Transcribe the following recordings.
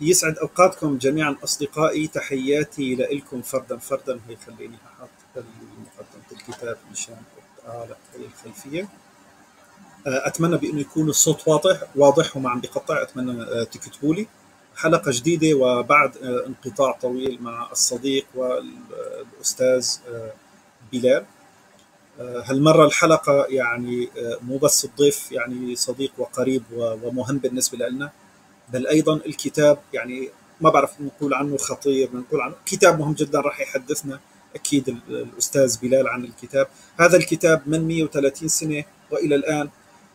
يسعد أوقاتكم جميعا أصدقائي تحياتي لكم فردا فردا هي خليني أحط مقدمه الكتاب مشان على الخلفية. آه، أتمنى بانه يكون الصوت واضح واضح وما عم بقطع أتمنى آه، تكتبوا لي حلقة جديدة وبعد آه، انقطاع طويل مع الصديق والأستاذ بلال. هالمرة الحلقة يعني مو بس الضيف يعني صديق وقريب ومهم بالنسبة لنا. بل أيضا الكتاب يعني ما بعرف نقول عنه خطير نقول عنه كتاب مهم جدا راح يحدثنا أكيد الأستاذ بلال عن الكتاب. هذا الكتاب من 130 سنة وإلى الآن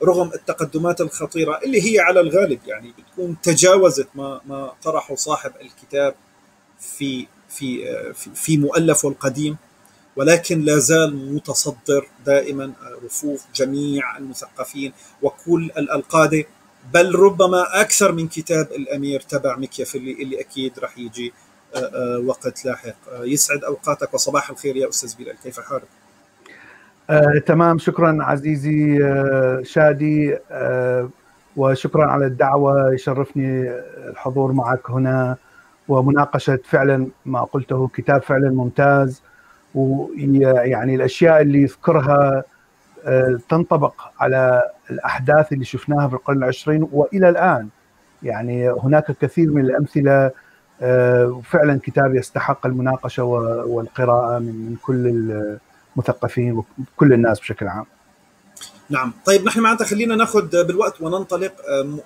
رغم التقدمات الخطيرة اللي هي على الغالب يعني بتكون تجاوزت ما ما طرحه صاحب الكتاب في في في مؤلفه القديم ولكن لا زال متصدر دائما رفوف جميع المثقفين وكل القاده بل ربما أكثر من كتاب الأمير تبع مكيافيلي اللي أكيد راح يجي آه، آه، وقت لاحق. آه، يسعد أوقاتك وصباح الخير يا أستاذ بلال. كيف حالك؟ آه، تمام. شكرا عزيزي آه، شادي آه، وشكرا على الدعوة. يشرفني الحضور معك هنا ومناقشة فعلا ما قلته كتاب فعلا ممتاز ويعني الأشياء اللي يذكرها تنطبق على الأحداث اللي شفناها في القرن العشرين وإلى الآن يعني هناك كثير من الأمثلة فعلا كتاب يستحق المناقشة والقراءة من كل المثقفين وكل الناس بشكل عام. نعم، طيب نحن معناتها خلينا ناخذ بالوقت وننطلق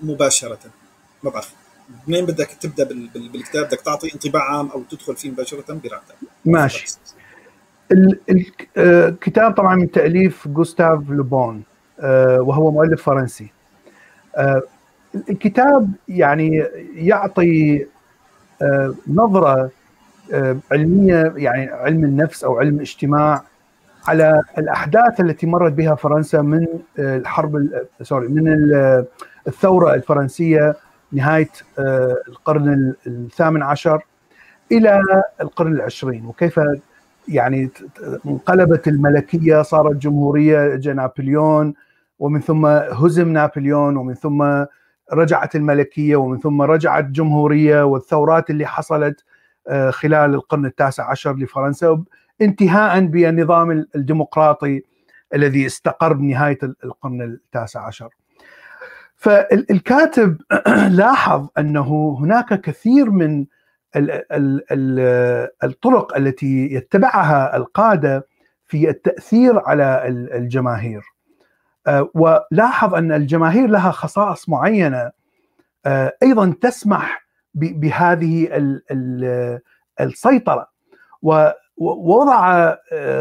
مباشرة. ما بعرف منين بدك تبدأ بالكتاب بدك تعطي انطباع عام أو تدخل فيه مباشرة براحتك. ماشي. الكتاب طبعا من تأليف جوستاف لوبون وهو مؤلف فرنسي. الكتاب يعني يعطي نظرة علمية يعني علم النفس أو علم الاجتماع على الأحداث التي مرت بها فرنسا من الحرب sorry من الثورة الفرنسية نهاية القرن الثامن عشر إلى القرن العشرين وكيف يعني انقلبت الملكية صارت جمهورية جاء نابليون ومن ثم هزم نابليون ومن ثم رجعت الملكية ومن ثم رجعت جمهورية والثورات اللي حصلت خلال القرن التاسع عشر لفرنسا انتهاء بالنظام الديمقراطي الذي استقر بنهاية القرن التاسع عشر. فالكاتب لاحظ أنه هناك كثير من الطرق التي يتبعها القادة في التأثير على الجماهير. ولاحظ أن الجماهير لها خصائص معينة أيضا تسمح بهذه السيطرة ووضع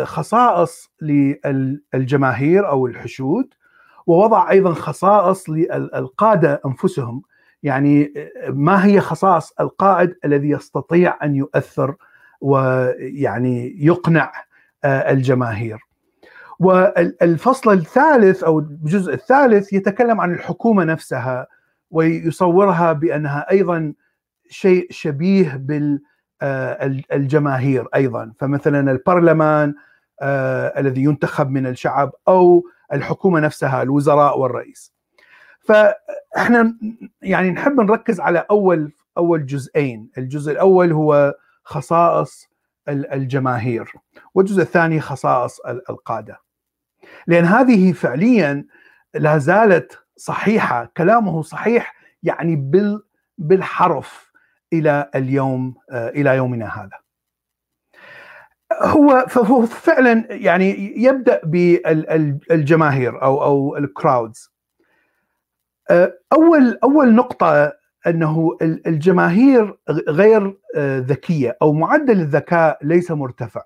خصائص للجماهير أو الحشود ووضع أيضا خصائص للقاده أنفسهم يعني ما هي خصائص القائد الذي يستطيع أن يؤثر ويعني يقنع الجماهير؟ والفصل الثالث أو الجزء الثالث يتكلم عن الحكومة نفسها ويصورها بأنها أيضا شيء شبيه بال الجماهير أيضا. فمثلا البرلمان الذي ينتخب من الشعب أو الحكومة نفسها الوزراء والرئيس. فاحنا يعني نحب نركز على أول أول جزئين الجزء الأول هو خصائص الجماهير والجزء الثاني خصائص القادة لأن هذه فعليا لا زالت صحيحة كلامه صحيح يعني بال بالحرف إلى اليوم إلى يومنا هذا. هو فهو فعلا يعني يبدأ بالجماهير أو أو الكراودز. أول أول نقطة أنه الجماهير غير ذكية أو معدل الذكاء ليس مرتفع.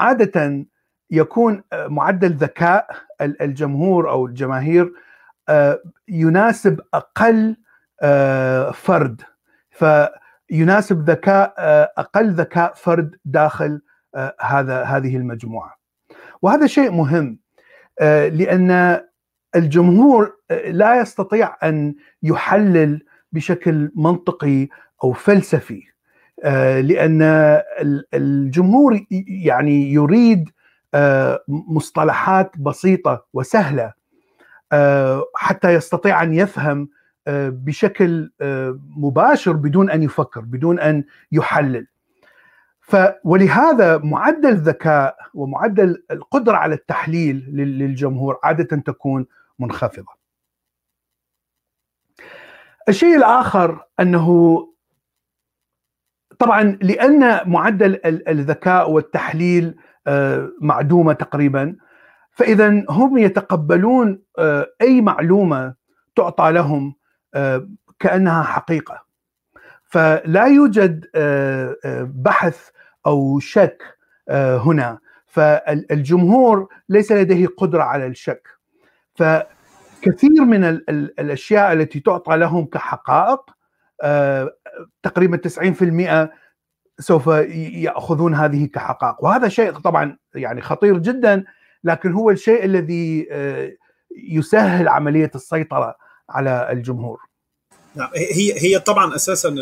عادة يكون معدل ذكاء الجمهور أو الجماهير يناسب أقل فرد فيناسب ذكاء أقل ذكاء فرد داخل هذا هذه المجموعة. وهذا شيء مهم لأن الجمهور لا يستطيع أن يحلل بشكل منطقي أو فلسفي لأن الجمهور يعني يريد مصطلحات بسيطة وسهلة حتى يستطيع أن يفهم بشكل مباشر بدون أن يفكر بدون أن يحلل. ف ولهذا معدل الذكاء ومعدل القدرة على التحليل للجمهور عادة تكون منخفضة. الشيء الآخر أنه طبعا لأن معدل الذكاء والتحليل معدومة تقريبا فإذا هم يتقبلون أي معلومة تعطى لهم كأنها حقيقة. فلا يوجد بحث أو شك هنا. فالجمهور ليس لديه قدرة على الشك. فكثير من الأشياء التي تعطى لهم كحقائق تقريبا 90% سوف يأخذون هذه كحقائق. وهذا شيء طبعا يعني خطير جدا لكن هو الشيء الذي يسهل عملية السيطرة على الجمهور. نعم هي هي طبعا أساسا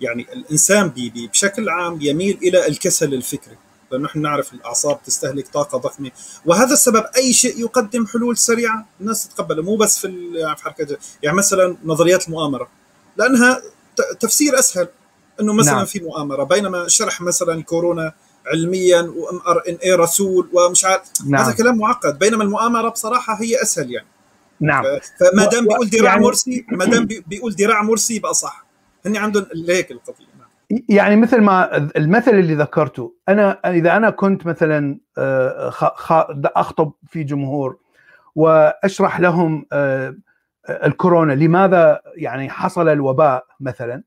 يعني الإنسان بشكل عام يميل إلى الكسل الفكري. لأنه نحن نعرف الأعصاب تستهلك طاقة ضخمة. وهذا السبب أي شيء يقدم حلول سريعة الناس تتقبله مو بس في في حركة يعني مثلا نظريات المؤامرة لأنها تفسير أسهل إنه مثلا نعم. في مؤامرة. بينما شرح مثلا كورونا علميا وأم آر إن اي رسول ومش عارف نعم. هذا كلام معقد. بينما المؤامرة بصراحة هي أسهل يعني. نعم. فما دام بيقول ذراع يعني... مرسي ما دام بيقول ذراع مرسي يبقى صح هن عندهم هيك القضية. يعني مثل ما المثل اللي ذكرته أنا إذا أنا كنت مثلا أخطب في جمهور وأشرح لهم الكورونا لماذا يعني حصل الوباء مثلا.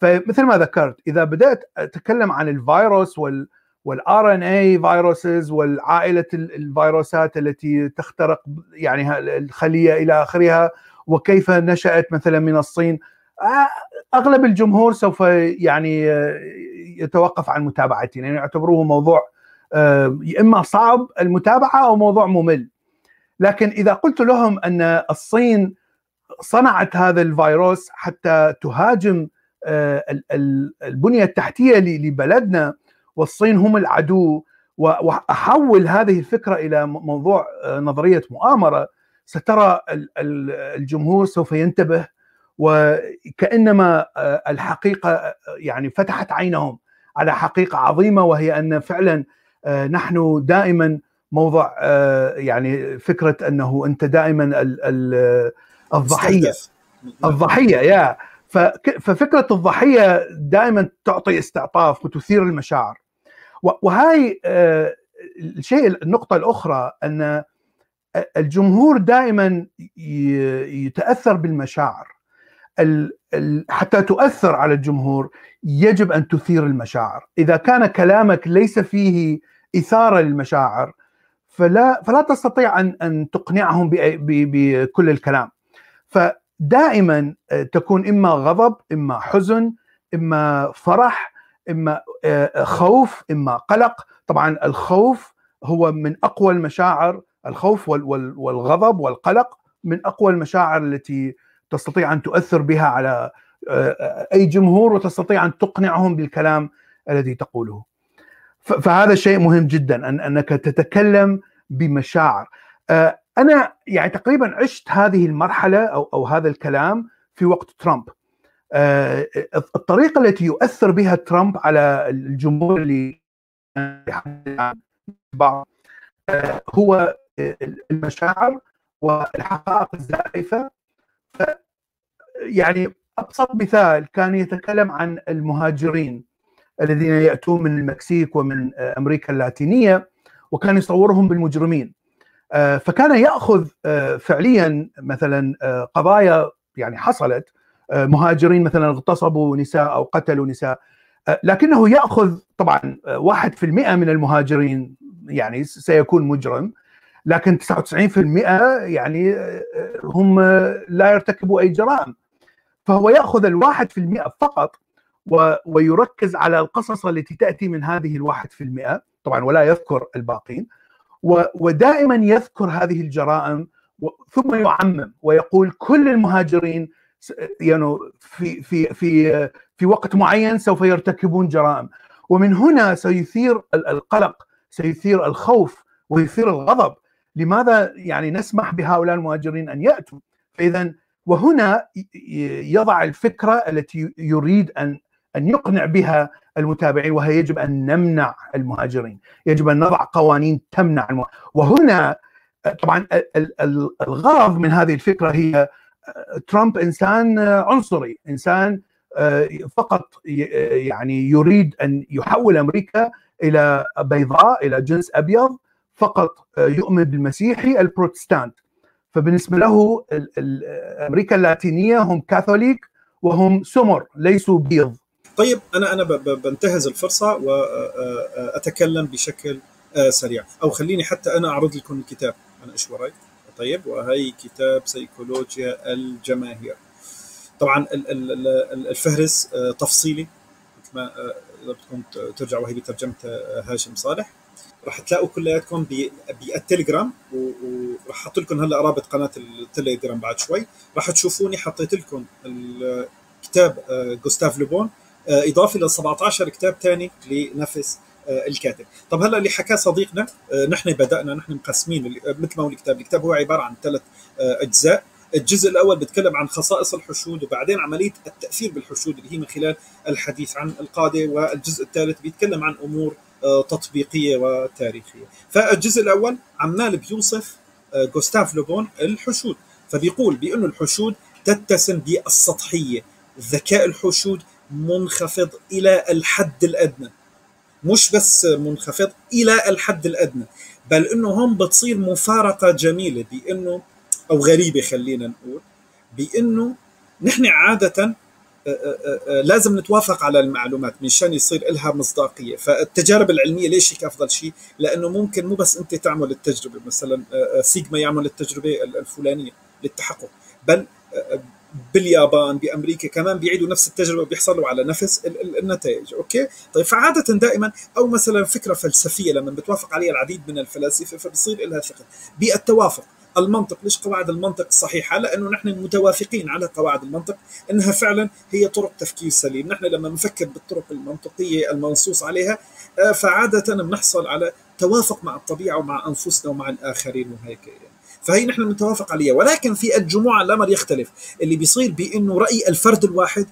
فمثل ما ذكرت إذا بدأت أتكلم عن الفيروس وال وال RNA viruses والعائله الفيروسات التي تخترق يعني الخلية إلى آخرها وكيف نشأت مثلا من الصين. أغلب الجمهور سوف يعني يتوقف عن متابعتي يعني يعتبروه موضوع يا إما صعب المتابعة أو موضوع ممل. لكن إذا قلت لهم أن الصين صنعت هذا الفيروس حتى تهاجم البنية التحتية لبلدنا والصين هم العدو وأحول هذه الفكرة إلى موضوع نظرية مؤامرة سترى الجمهور سوف ينتبه وكأنما الحقيقة يعني فتحت عينهم على حقيقة عظيمة وهي أن فعلا نحن دائما موضع يعني فكرة أنه أنت دائما الضحية. الضحية يا. ففكرة الضحية دائما تعطي استعطاف وتثير المشاعر. وهاي الشيء النقطة الأخرى أن الجمهور دائما يتأثر بالمشاعر. حتى تؤثر على الجمهور يجب أن تثير المشاعر. إذا كان كلامك ليس فيه إثارة للمشاعر فلا فلا تستطيع أن أن تقنعهم بكل الكلام. فدائما تكون إما غضب إما حزن إما فرح إما خوف إما قلق. طبعا الخوف هو من أقوى المشاعر الخوف والغضب والقلق من أقوى المشاعر التي تستطيع أن تؤثر بها على أي جمهور وتستطيع أن تقنعهم بالكلام الذي تقوله. فهذا شيء مهم جدا أن أنك تتكلم بمشاعر. أنا يعني تقريبا عشت هذه المرحلة أو أو هذا الكلام في وقت ترامب. الطريقة التي يؤثر بها ترامب على الجمهور اللي هو المشاعر والحقائق الزائفة. يعني أبسط مثال كان يتكلم عن المهاجرين الذين يأتون من المكسيك ومن أمريكا اللاتينية وكان يصورهم بالمجرمين. فكان يأخذ فعليا مثلا قضايا يعني حصلت. مهاجرين مثلا اغتصبوا نساء أو قتلوا نساء. لكنه يأخذ طبعا 1% من المهاجرين يعني سيكون مجرم. لكن 99% يعني هم لا يرتكبوا أي جرائم. فهو يأخذ الواحد في المئة فقط ويركز على القصص التي تأتي من هذه الواحد في المئة. طبعا ولا يذكر الباقين. ودائما يذكر هذه الجرائم ثم يعمم ويقول كل المهاجرين يعني في في في في وقت معين سوف يرتكبون جرائم. ومن هنا سيثير القلق سيثير الخوف ويثير الغضب. لماذا يعني نسمح بهؤلاء المهاجرين أن يأتوا؟ فاذا وهنا يضع الفكرة التي يريد أن أن يقنع بها المتابعين وهي يجب أن نمنع المهاجرين، يجب أن نضع قوانين تمنع المهاجرين. وهنا طبعا الغرض من هذه الفكرة هي ترامب إنسان عنصري، إنسان فقط يعني يريد أن يحول أمريكا إلى بيضاء إلى جنس أبيض فقط يؤمن بالمسيحي البروتستانت فبالنسبة له أمريكا اللاتينية هم كاثوليك وهم سمر ليسوا بيض. طيب أنا أنا بنتهز الفرصة واتكلم بشكل سريع. أو خليني حتى أنا أعرض لكم الكتاب أنا إيش وراي؟ طيب وهي كتاب سيكولوجيا الجماهير. طبعا الفهرس تفصيلي مثل ما إذا بدكم ترجعوا وهي بترجمة هاشم صالح. راح تلاقوا كلياتكم بالتليجرام وراح أحط لكم هلا رابط قناة التليجرام بعد شوي. راح تشوفوني حطيت لكم كتاب جوستاف لوبون إضافة ل 17 كتاب ثاني لنفس الكاتب. طب هلا اللي حكاه صديقنا نحن بدأنا نحن مقسمين مثل ما هو الكتاب. الكتاب هو عبارة عن ثلاث أجزاء. الجزء الأول بيتكلم عن خصائص الحشود وبعدين عملية التأثير بالحشود اللي هي من خلال الحديث عن القاده والجزء الثالث بيتكلم عن أمور تطبيقية وتاريخية. فالجزء الأول عمال بيوصف جوستاف لوبون الحشود. فبيقول بانه الحشود تتسم بالسطحية. ذكاء الحشود منخفض إلى الحد الأدنى. مش بس منخفض إلى الحد الأدنى. بل إنه هم بتصير مفارقة جميلة بأنه أو غريبة خلينا نقول بأنه نحن عادة لازم نتوافق على المعلومات مشان يصير لها مصداقية. فالتجارب العلمية ليش هيك افضل شيء لأنه ممكن مو بس أنت تعمل التجربة مثلا سيجما يعمل التجربة الفلانية للتحقق بل باليابان بأمريكا كمان بيعيدوا نفس التجربة بيحصلوا على نفس النتائج. أوكي؟ طيب فعادة دائما أو مثلا فكرة فلسفية لما بتوافق عليها العديد من الفلاسفة فبصير لها ثقه بالتوافق المنطق. ليش قواعد المنطق صحيحة؟ لأنه نحن متوافقين على قواعد المنطق أنها فعلا هي طرق تفكير سليم. نحن لما نفكر بالطرق المنطقية المنصوص عليها فعادة بنحصل على توافق مع الطبيعة ومع أنفسنا ومع الآخرين وهيك. يعني. فهي نحن متوافق عليها. ولكن في الجموع الأمر يختلف. اللي بيصير بأنه رأي الفرد الواحد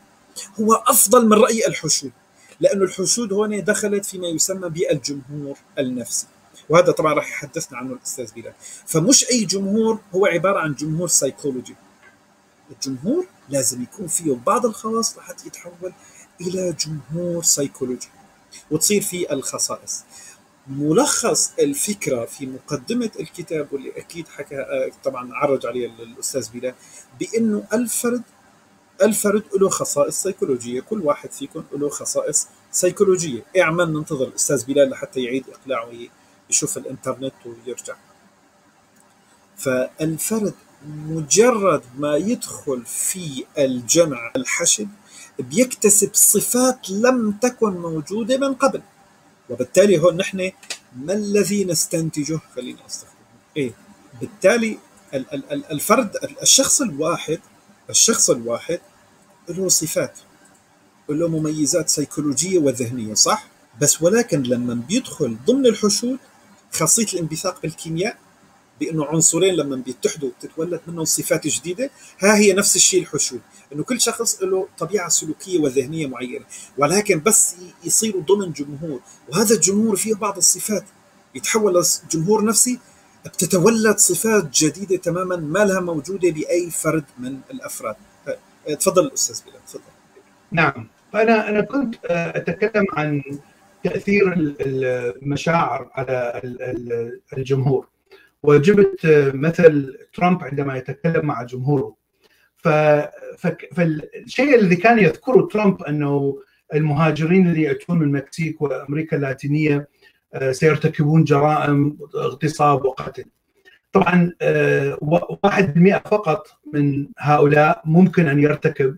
هو أفضل من رأي الحشود. لأنه الحشود هون دخلت فيما يسمى بالجمهور النفسي. وهذا طبعا راح يحدثنا عنه الأستاذ بلال فمش أي جمهور هو عبارة عن جمهور سيكولوجي الجمهور لازم يكون فيه بعض الخواص لحتى يتحول إلى جمهور سيكولوجي وتصير فيه الخصائص. ملخص الفكرة في مقدمة الكتاب واللي أكيد حكى طبعا عرج عليه الأستاذ بلال بأنه الفرد الفرد له خصائص سيكولوجيه كل واحد فيكم له خصائص سيكولوجيه اعمل ننتظر الأستاذ بلال لحتى يعيد إقلاعه. يشوف الإنترنت ويرجع. فالفرد مجرد ما يدخل في الجمع الحشد بيكتسب صفات لم تكن موجودة من قبل. وبالتالي هون نحن ما الذي نستنتجه؟ خلينا أستخدمه. إيه بالتالي الفرد الشخص الواحد الشخص الواحد له صفات له مميزات سيكولوجية وذهنية صح؟ بس ولكن لما بيدخل ضمن الحشود خاصية الانبثاق بالكيمياء بانه عنصرين لما بيتحدوا بتتولد منهم صفات جديدة ها هي نفس الشيء الحشود. إنه كل شخص له طبيعة سلوكية وذهنية معينة ولكن بس يصيروا ضمن جمهور وهذا الجمهور فيه بعض الصفات. يتحول لجمهور نفسي بتتولد صفات جديدة تماما ما لها موجودة باي فرد من الأفراد. تفضل الاستاذ بلال تفضل. نعم. أنا أنا كنت أتكلم عن تأثير المشاعر على الجمهور. وجبت مثل ترامب عندما يتكلم مع جمهوره. فالشيء الذي كان يذكره ترامب أنه المهاجرين اللي يأتون من المكسيك وأمريكا اللاتينية سيرتكبون جرائم اغتصاب وقتل. طبعا واحد بالمئة فقط من هؤلاء ممكن أن يرتكب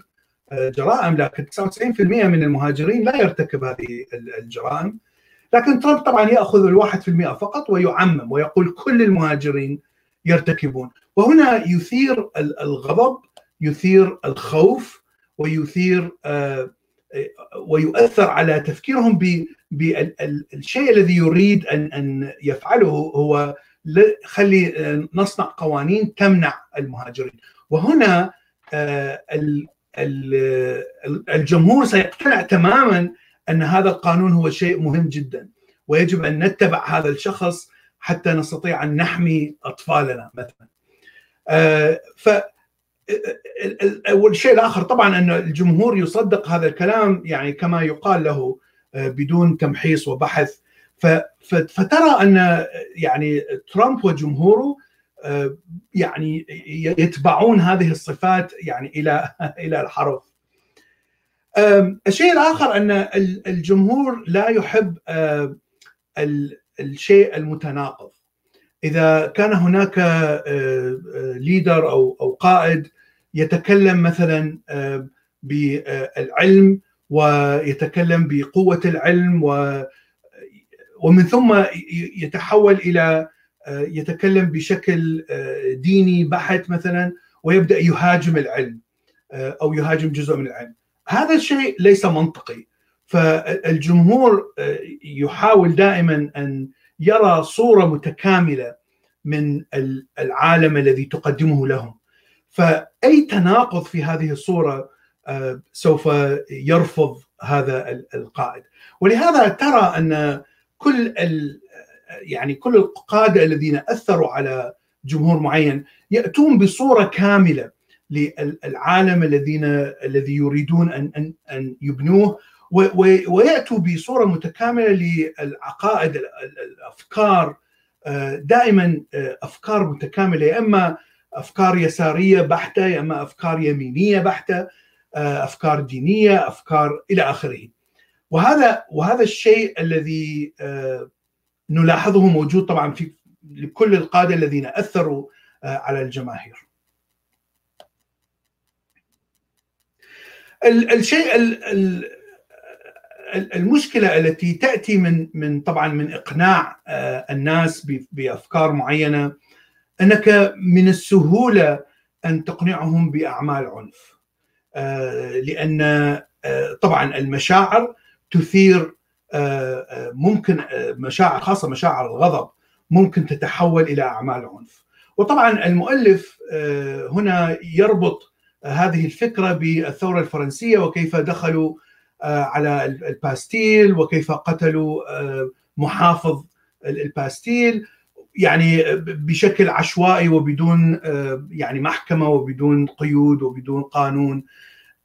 جرائم لكن 99% من المهاجرين لا يرتكب هذه الجرائم. لكن ترامب طبعا يأخذ الواحد في المئة فقط ويعمم ويقول كل المهاجرين يرتكبون. وهنا يثير الغضب يثير الخوف ويثير ويؤثر على تفكيرهم بالشيء الذي يريد ان أن يفعله هو خلي نصنع قوانين تمنع المهاجرين. وهنا الجمهور سيقتنع تماما أن هذا القانون هو شيء مهم جدا ويجب أن نتبع هذا الشخص حتى نستطيع أن نحمي أطفالنا مثلا. ف والشيء الآخر طبعا أن الجمهور يصدق هذا الكلام يعني كما يقال له بدون تمحيص وبحث فترى أن يعني ترامب وجمهوره يعني يتبعون هذه الصفات يعني إلى إلى الحرف. الشيء الآخر أن الجمهور لا يحب الشيء المتناقض. إذا كان هناك ليدر أو أو قائد يتكلم مثلا بالعلم ويتكلم بقوة العلم و ومن ثم يتحول إلى يتكلم بشكل ديني بحت مثلا ويبدأ يهاجم العلم أو يهاجم جزء من العلم. هذا الشيء ليس منطقي. فالجمهور يحاول دائما أن يرى صورة متكاملة من العالم الذي تقدمه لهم. فأي تناقض في هذه الصورة سوف يرفض هذا القائد. ولهذا ترى أن كل يعني كل القادة الذين أثروا على جمهور معين يأتون بصورة كاملة للعالم الذين الذي يريدون ان ان أن يبنوه ويأتوا بصورة متكاملة للعقائد الأفكار دائما أفكار متكاملة يا إما أفكار يسارية بحتة يا إما أفكار يمينية بحتة أفكار دينية أفكار إلى آخره. وهذا وهذا الشيء الذي نلاحظه موجود طبعا في لكل القادة الذين أثروا على الجماهير. الشيء المشكلة التي تأتي من من طبعا من إقناع الناس بأفكار معينة أنك من السهولة أن تقنعهم بأعمال عنف لأن طبعا المشاعر تثير ممكن مشاعر خاصة مشاعر الغضب ممكن تتحول إلى أعمال عنف. وطبعا المؤلف هنا يربط هذه الفكرة بالثورة الفرنسية وكيف دخلوا على الباستيل وكيف قتلوا محافظ الباستيل. يعني بشكل عشوائي وبدون يعني محكمة وبدون قيود وبدون قانون.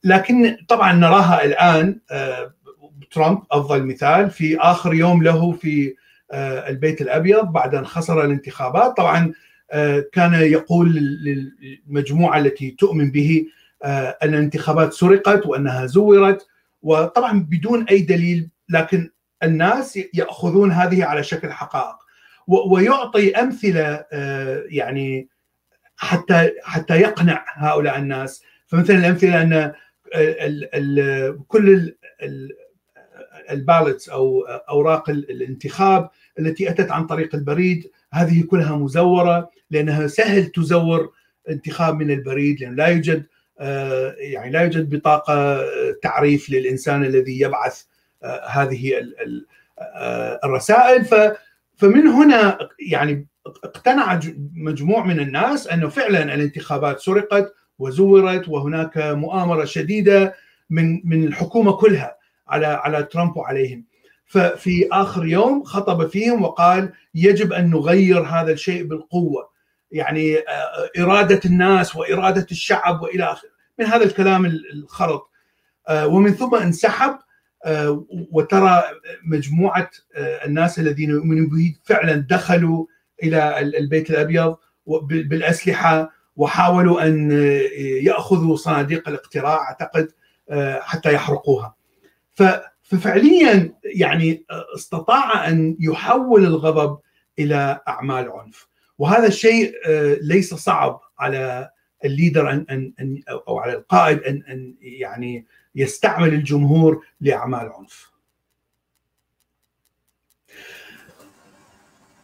لكن طبعا نراها الآن ترامب أفضل مثال في آخر يوم له في البيت الأبيض بعد أن خسر الانتخابات. طبعا كان يقول للمجموعة التي تؤمن به أن الانتخابات سرقت وأنها زورت وطبعا بدون أي دليل لكن الناس يأخذون هذه على شكل حقائق. ويعطي أمثلة يعني حتى حتى يقنع هؤلاء الناس. فمثلا الأمثلة أن كل البالتس أو أوراق الانتخاب التي أتت عن طريق البريد هذه كلها مزورة لأنها سهل تزور انتخاب من البريد لأن لا يوجد يعني لا يوجد بطاقة تعريف للإنسان الذي يبعث هذه الرسائل. فمن هنا يعني اقتنع مجموع من الناس أنه فعلا الانتخابات سرقت وزورت وهناك مؤامرة شديدة من من الحكومة كلها. على على ترامب وعليهم. ففي آخر يوم خطب فيهم وقال يجب أن نغير هذا الشيء بالقوة. يعني إرادة الناس وإرادة الشعب وإلى آخره. من هذا الكلام الخرط. ومن ثم انسحب وترى مجموعة الناس الذين يؤمنون به فعلا دخلوا إلى البيت الأبيض بالأسلحة وحاولوا أن يأخذوا صناديق الاقتراع أعتقد حتى يحرقوها. ففعليا يعني استطاع أن يحول الغضب إلى أعمال عنف وهذا الشيء ليس صعب على الليدر ان ان أو على القائد ان أن يعني يستعمل الجمهور لأعمال عنف.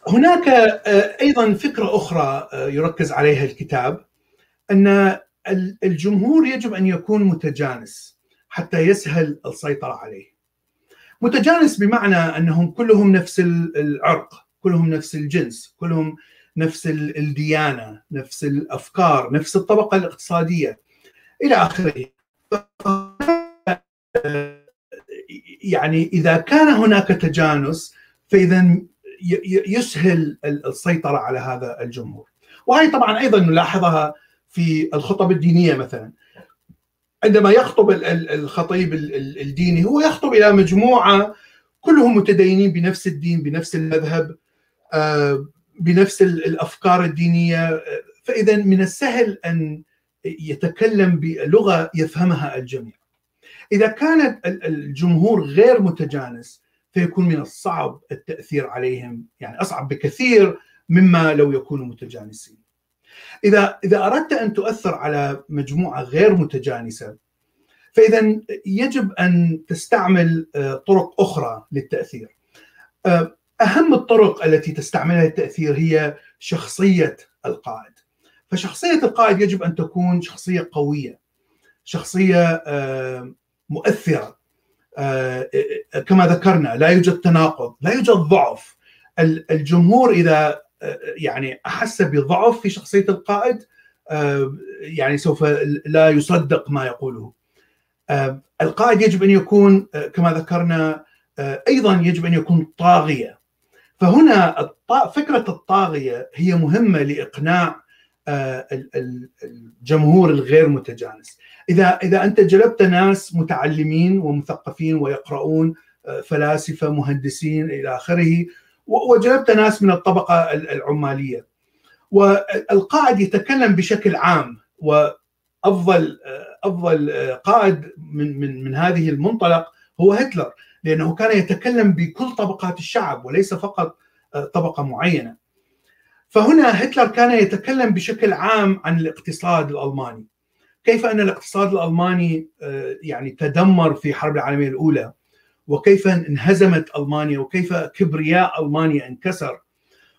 هناك أيضا فكرة أخرى يركز عليها الكتاب أن الجمهور يجب أن يكون متجانس حتى يسهل السيطرة عليه. متجانس بمعنى أنهم كلهم نفس العرق، كلهم نفس الجنس، كلهم نفس الديانة، نفس الأفكار، نفس الطبقة الاقتصادية. إلى آخره يعني إذا كان هناك تجانس فإذا يسهل السيطرة على هذا الجمهور وهي طبعا أيضا نلاحظها في الخطب الدينية مثلا عندما يخطب الخطيب الديني هو يخطب إلى مجموعة كلهم متدينين بنفس الدين بنفس المذهب آه، بنفس الأفكار الدينية فإذا من السهل أن يتكلم بلغة يفهمها الجميع. إذا كانت الجمهور غير متجانس فيكون من الصعب التأثير عليهم يعني أصعب بكثير مما لو يكونوا متجانسين. إذا إذا أردت أن تؤثر على مجموعة غير متجانسة فاذا يجب أن تستعمل آه، طرق أخرى للتأثير. آه، أهم الطرق التي تستعملها للتأثير هي شخصية القائد. فشخصية القائد يجب أن تكون شخصية قوية. شخصية آه، مؤثرة. كما ذكرنا لا يوجد تناقض، لا يوجد ضعف. الجمهور إذا يعني أحس بضعف في شخصية القائد يعني سوف لا يصدق ما يقوله. القائد يجب أن يكون كما ذكرنا أيضا يجب أن يكون طاغية. فهنا فكرة الطاغية هي مهمة لإقناع الجمهور الغير متجانس. إذا إذا أنت جلبت ناس متعلمين ومثقفين ويقرؤون فلاسفة مهندسين إلى آخره وجلبت ناس من الطبقة العمالية. والقائد يتكلم بشكل عام وأفضل أفضل قائد من من من هذه المنطلق هو هتلر لأنه كان يتكلم بكل طبقات الشعب وليس فقط طبقة معينة. فهنا هتلر كان يتكلم بشكل عام عن الاقتصاد الألماني. كيف أن الاقتصاد الألماني يعني تدمر في الحرب العالمية الأولى؟ وكيف انهزمت ألمانيا وكيف كبرياء ألمانيا انكسر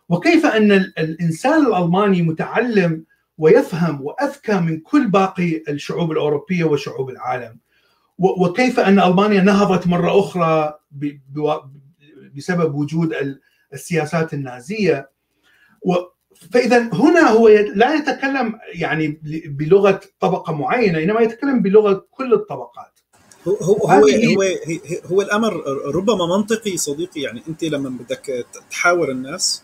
وكيف أن الإنسان الألماني متعلم ويفهم وأذكى من كل باقي الشعوب الأوروبية وشعوب العالم. وكيف أن ألمانيا نهضت مرة أخرى بسبب وجود السياسات النازية. فإذا هنا هو لا يتكلم يعني بلغة طبقة معينة إنما يتكلم بلغة كل الطبقات. هو هو هو, هو, هو الأمر ربما منطقي صديقي. يعني أنت لما بدك تحاور الناس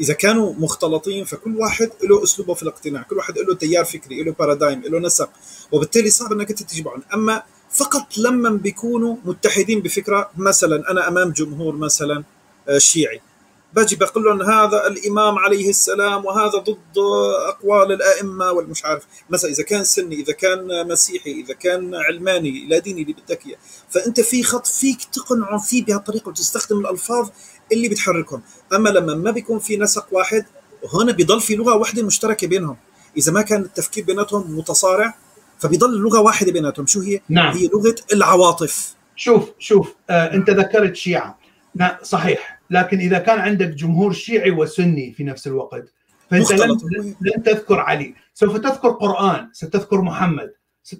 إذا كانوا مختلطين فكل واحد له أسلوبه في الاقتناع. كل واحد له تيار فكري له بارادايم له نسق. وبالتالي صعب إنك أنت تجمعهم أما فقط لما بيكونوا متحدين بفكرة مثلا أنا أمام جمهور مثلا آه، شيعي. باجي بقول لهم هذا الإمام عليه السلام وهذا ضد أقوال الأئمة والمش عارف. مثلا إذا كان سني إذا كان مسيحي إذا كان علماني لا ديني اللي بدك إياه. فأنت في خط فيك تقنعه فيه بهالطريقه وتستخدم الألفاظ اللي بتحركهم. أما لما ما بيكون في نسق واحد هنا بيضل في لغة واحدة مشتركة بينهم. إذا ما كان التفكير بيناتهم متصارع فبيضل لغة واحدة بيناتهم. شو هي؟ نعم. هي لغة العواطف. شوف شوف آه أنت ذكرت شيعة. نعم صحيح. لكن إذا كان عندك جمهور شيعي وسني في نفس الوقت فأنت لن, لن تذكر علي. سوف تذكر قرآن ستذكر محمد.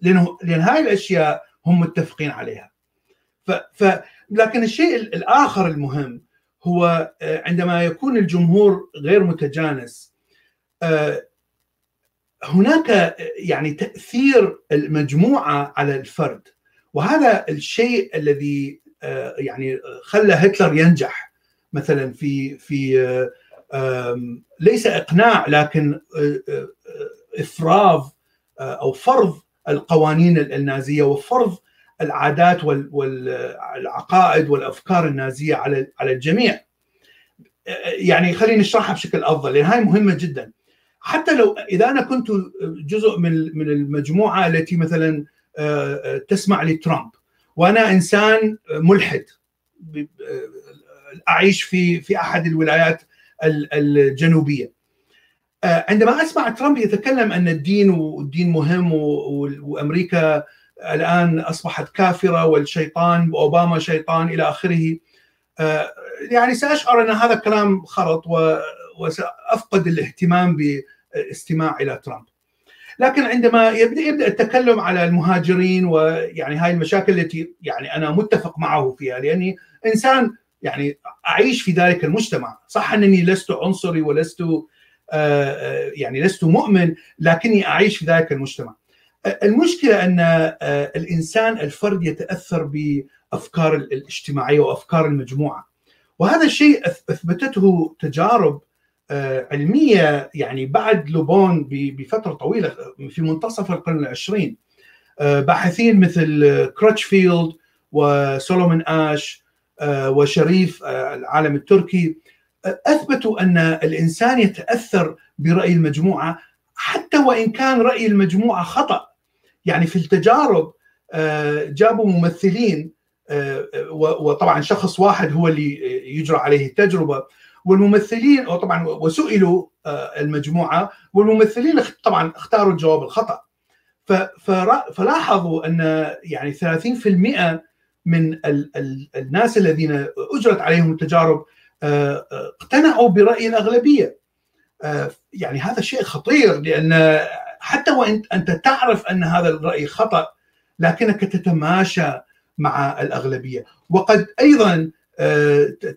لأنه لأن هاي الأشياء هم متفقين عليها. ف, ف لكن الشيء الآخر المهم هو آه، عندما يكون الجمهور غير متجانس آه، هناك آه، يعني تأثير المجموعة على الفرد. وهذا الشيء الذي يعني خلى هتلر ينجح. مثلا في في ليس إقناع لكن افراض أو فرض القوانين النازية وفرض العادات والعقائد والأفكار النازية على على الجميع. يعني خلينا نشرحها بشكل أفضل لأن هاي مهمة جدا. حتى لو إذا أنا كنت جزء من من المجموعة التي مثلا تسمع لترامب وأنا إنسان ملحد أعيش في في أحد الولايات الجنوبية. آه، عندما أسمع ترامب يتكلم أن الدين والدين مهم وأمريكا الآن أصبحت كافرة والشيطان وأوباما شيطان إلى آخره آه، يعني سأشعر أن هذا الكلام خرط وسأفقد الاهتمام باستماع إلى ترامب. لكن عندما يبدأ يبدأ التكلم على المهاجرين ويعني هاي المشاكل التي يعني أنا متفق معه فيها لأني إنسان يعني أعيش في ذلك المجتمع. صح أنني لست عنصري ولست آه، آه، يعني لست مؤمن لكني أعيش في ذلك المجتمع. المشكلة أن الإنسان الفرد يتأثر بأفكار الاجتماعية وأفكار المجموعة. وهذا الشيء أثبتته تجارب علمية يعني بعد لوبون بفترة طويلة في منتصف القرن العشرين. باحثين مثل كروتشفيلد وسولومون آش وشريف العالم التركي. أثبتوا أن الإنسان يتأثر برأي المجموعة حتى وإن كان رأي المجموعة خطأ. يعني في التجارب جابوا ممثلين وطبعا شخص واحد هو اللي يجرى عليه التجربة. والممثلين وطبعا وسئلوا المجموعة والممثلين طبعا اختاروا الجواب الخطأ. فلاحظوا أن يعني 30% من الناس الذين أجرت عليهم التجارب اقتنعوا برأي الأغلبية. يعني هذا شيء خطير لأن حتى وإن أنت تعرف أن هذا الرأي خطأ لكنك تتماشى مع الأغلبية. وقد أيضا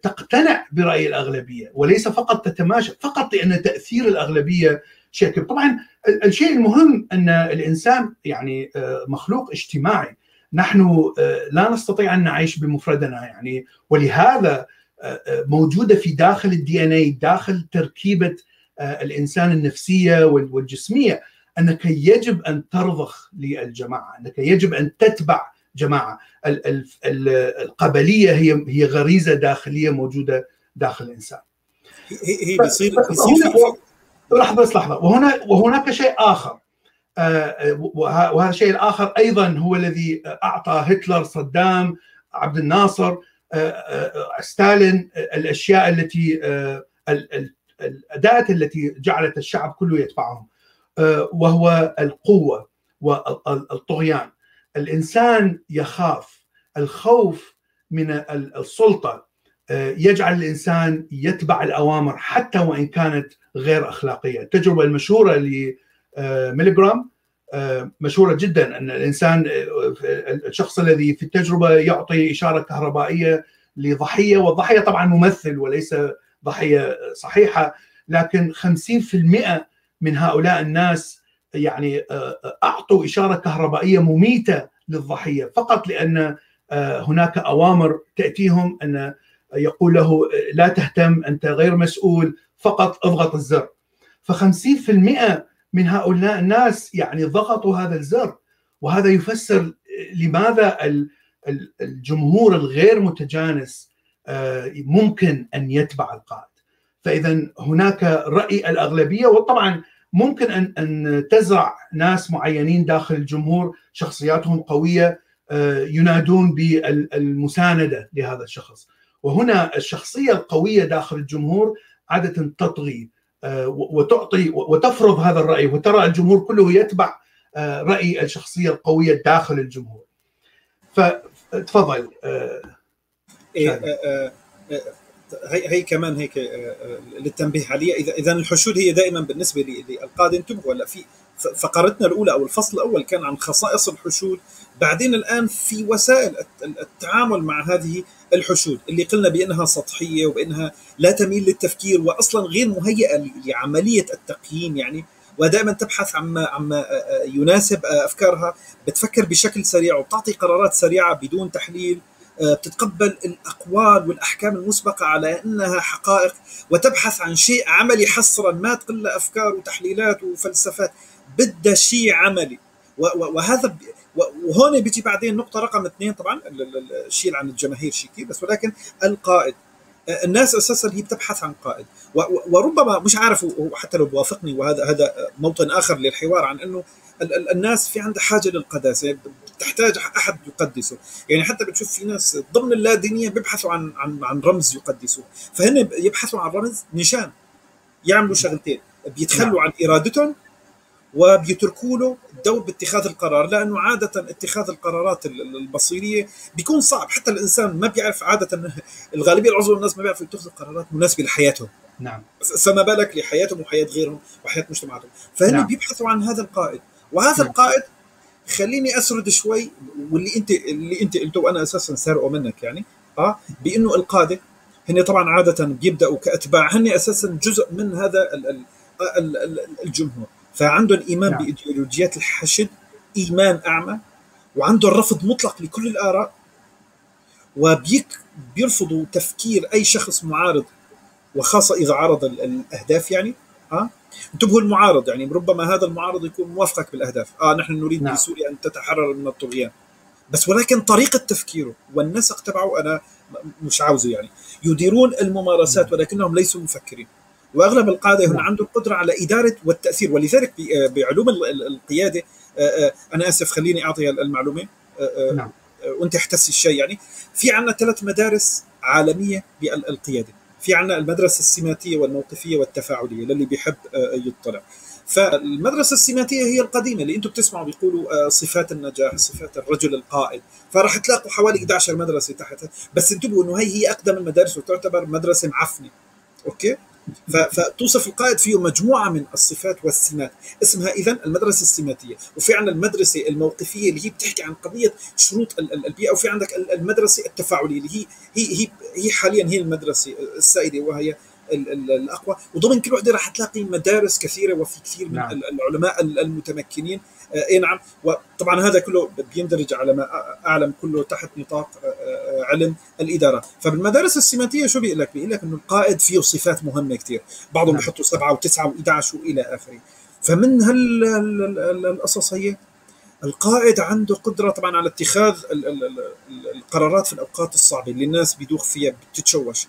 تقتنع برأي الأغلبية وليس فقط تتماشى فقط لأن تأثير الأغلبية شيء طبعا الشيء المهم أن الإنسان يعني مخلوق اجتماعي. نحن لا نستطيع أن نعيش بمفردنا يعني. ولهذا موجودة في داخل الدي ان اي داخل تركيبة الإنسان النفسية والجسمية أنك يجب أن ترضخ للجماعة أنك يجب أن تتبع جماعة. القبلية هي هي غريزة داخلية موجودة داخل الإنسان. هي هي بيصير بيصير لحظة بس لحظة. وهنا وهناك شيء آخر. وهذا الشيء الآخر أيضا هو الذي أعطى هتلر صدام عبد الناصر ستالين الأشياء التي الأداة التي جعلت الشعب كله يتبعهم وهو القوة والطغيان. الإنسان يخاف الخوف من السلطة يجعل الإنسان يتبع الأوامر حتى وإن كانت غير أخلاقية، التجربة المشهورة لميليغرام مشهورة جدا أن الإنسان الشخص الذي في التجربة يعطي إشارة كهربائية لضحية والضحية طبعا ممثل وليس ضحية صحيحة لكن 50% من هؤلاء الناس يعني أعطوا إشارة كهربائية مميتة للضحية. فقط لأن هناك أوامر تأتيهم أن يقول له لا تهتم أنت غير مسؤول فقط اضغط الزر. ف50% من هؤلاء الناس يعني ضغطوا هذا الزر. وهذا يفسر لماذا الجمهور الغير متجانس ممكن أن يتبع القائد. فإذا هناك رأي الأغلبية وطبعا ممكن ان أن تزرع ناس معينين داخل الجمهور شخصياتهم قوية ينادون بالمساندة لهذا الشخص. وهنا الشخصية القوية داخل الجمهور عادة تطغي. وتعطي وتفرض هذا الرأي وترى الجمهور كله يتبع رأي الشخصية القوية داخل الجمهور. فتفضل إيه هي هي كمان هيك للتنبيه عليها. اذا إذا الحشود هي دائما بالنسبة للقاده انتبهوا هلا في فقرتنا الأولى أو الفصل الأول كان عن خصائص الحشود. بعدين الآن في وسائل التعامل مع هذه الحشود اللي قلنا بأنها سطحية وبأنها لا تميل للتفكير واصلا غير مهيئة لعملية التقييم يعني. ودائما تبحث عما عما يناسب أفكارها. بتفكر بشكل سريع وبتعطي قرارات سريعة بدون تحليل. بتتقبل الأقوال والأحكام المسبقة على أنها حقائق. وتبحث عن شيء عملي حصرا ما تقل أفكار وتحليلات وفلسفات. بدها شيء عملي. وهذا وهون بيجي بعدين نقطة رقم اثنين طبعا الشيء عن الجماهير شيء كثير بس ولكن القائد. الناس أساسا هي بتبحث عن قائد. وربما مش عارف وحتى لو بوافقني وهذا هذا موطن آخر للحوار عن إنه الناس في عندها حاجة للقداسة تحتاج أحد يقدسه. يعني حتى بتشوف في ناس ضمن اللادينية بيبحثوا عن عن عن رمز يقدسوه. فهن يبحثوا عن رمز نشان يعملوا شغلتين. بيتخلوا عن إرادتهم وبيتركوا له الدور باتخاذ القرار لأنه عادة اتخاذ القرارات البصيرية بيكون صعب. حتى الإنسان ما بيعرف عادة الغالبية العظمى من الناس ما بيعرفوا يتخذوا قرارات مناسبة لحياتهم. نعم. فما بالك لحياتهم وحياة غيرهم وحياة مجتمعاتهم. فهن نعم. بيبحثوا عن هذا القائد. وهذا نعم. القائد خليني أسرد شوي واللي انت اللي أنت قلته وأنا أساسا سارقه منك يعني آه بأنه القادة هن طبعا عادة بيبدأوا كأتباع. هن أساسا جزء من هذا الجمهور. فعندهم ايمان نعم. بإيديولوجيات الحشد إيمان أعمى وعنده الرفض مطلق لكل الآراء وبيرفضوا تفكير أي شخص معارض وخاصة إذا عارض الأهداف يعني ها انتبهوا المعارض يعني ربما هذا المعارض يكون موافقك بالأهداف. آه نحن نريد نعم. بسوريا أن تتحرر من الطغيان. بس ولكن طريقة تفكيره والنسق تبعه أنا مش عاوزه يعني. يديرون الممارسات ولكنهم ليسوا مفكرين. وأغلب القادة هنا عنده القدره على إدارة والتأثير. ولذلك بعلوم القيادة أنا آسف خليني أعطي المعلومة. نعم. وأنت احتسي الشيء. يعني في عندنا ثلاث مدارس عالمية بالقياده في عندنا المدرسة السماتية والموقفية والتفاعلية للي بيحب يطلع. فالمدرسة السماتية هي القديمة اللي أنتم بتسمعوا بيقولوا صفات النجاح صفات الرجل القائد فراح تلاقوا حوالي 11 مدرسة تحتها. بس انتبهوا إنه هي هي أقدم المدارس وتعتبر مدرسة معفنة. أوكي؟ فتوصف القائد فيه مجموعة من الصفات والسمات اسمها إذا المدرسة السماتية. وفي عندنا المدرسة الموقفية اللي هي بتحكي عن قضية شروط البيئة وفي عندك المدرسة التفاعلية اللي هي هي هي, هي حاليا هي المدرسة السائدة وهي الأقوى. وضمن كل وحده راح تلاقي مدارس كثيرة وفي كثير من نعم. العلماء المتمكنين. اي نعم. وطبعا هذا كله بيندرج على ما أعلم كله تحت نطاق علم الإدارة. فبالمدارس السماتية شو بيقول لك؟ بيقول لك إنه القائد فيه صفات مهمة كثير بعضهم نعم. بيحطوا سبعة وتسعة و11 وإلى آخره. فمن هالقصص هي القائد عنده قدرة طبعا على اتخاذ القرارات في الأوقات الصعبة اللي الناس بيدوخ فيها بتتشوش.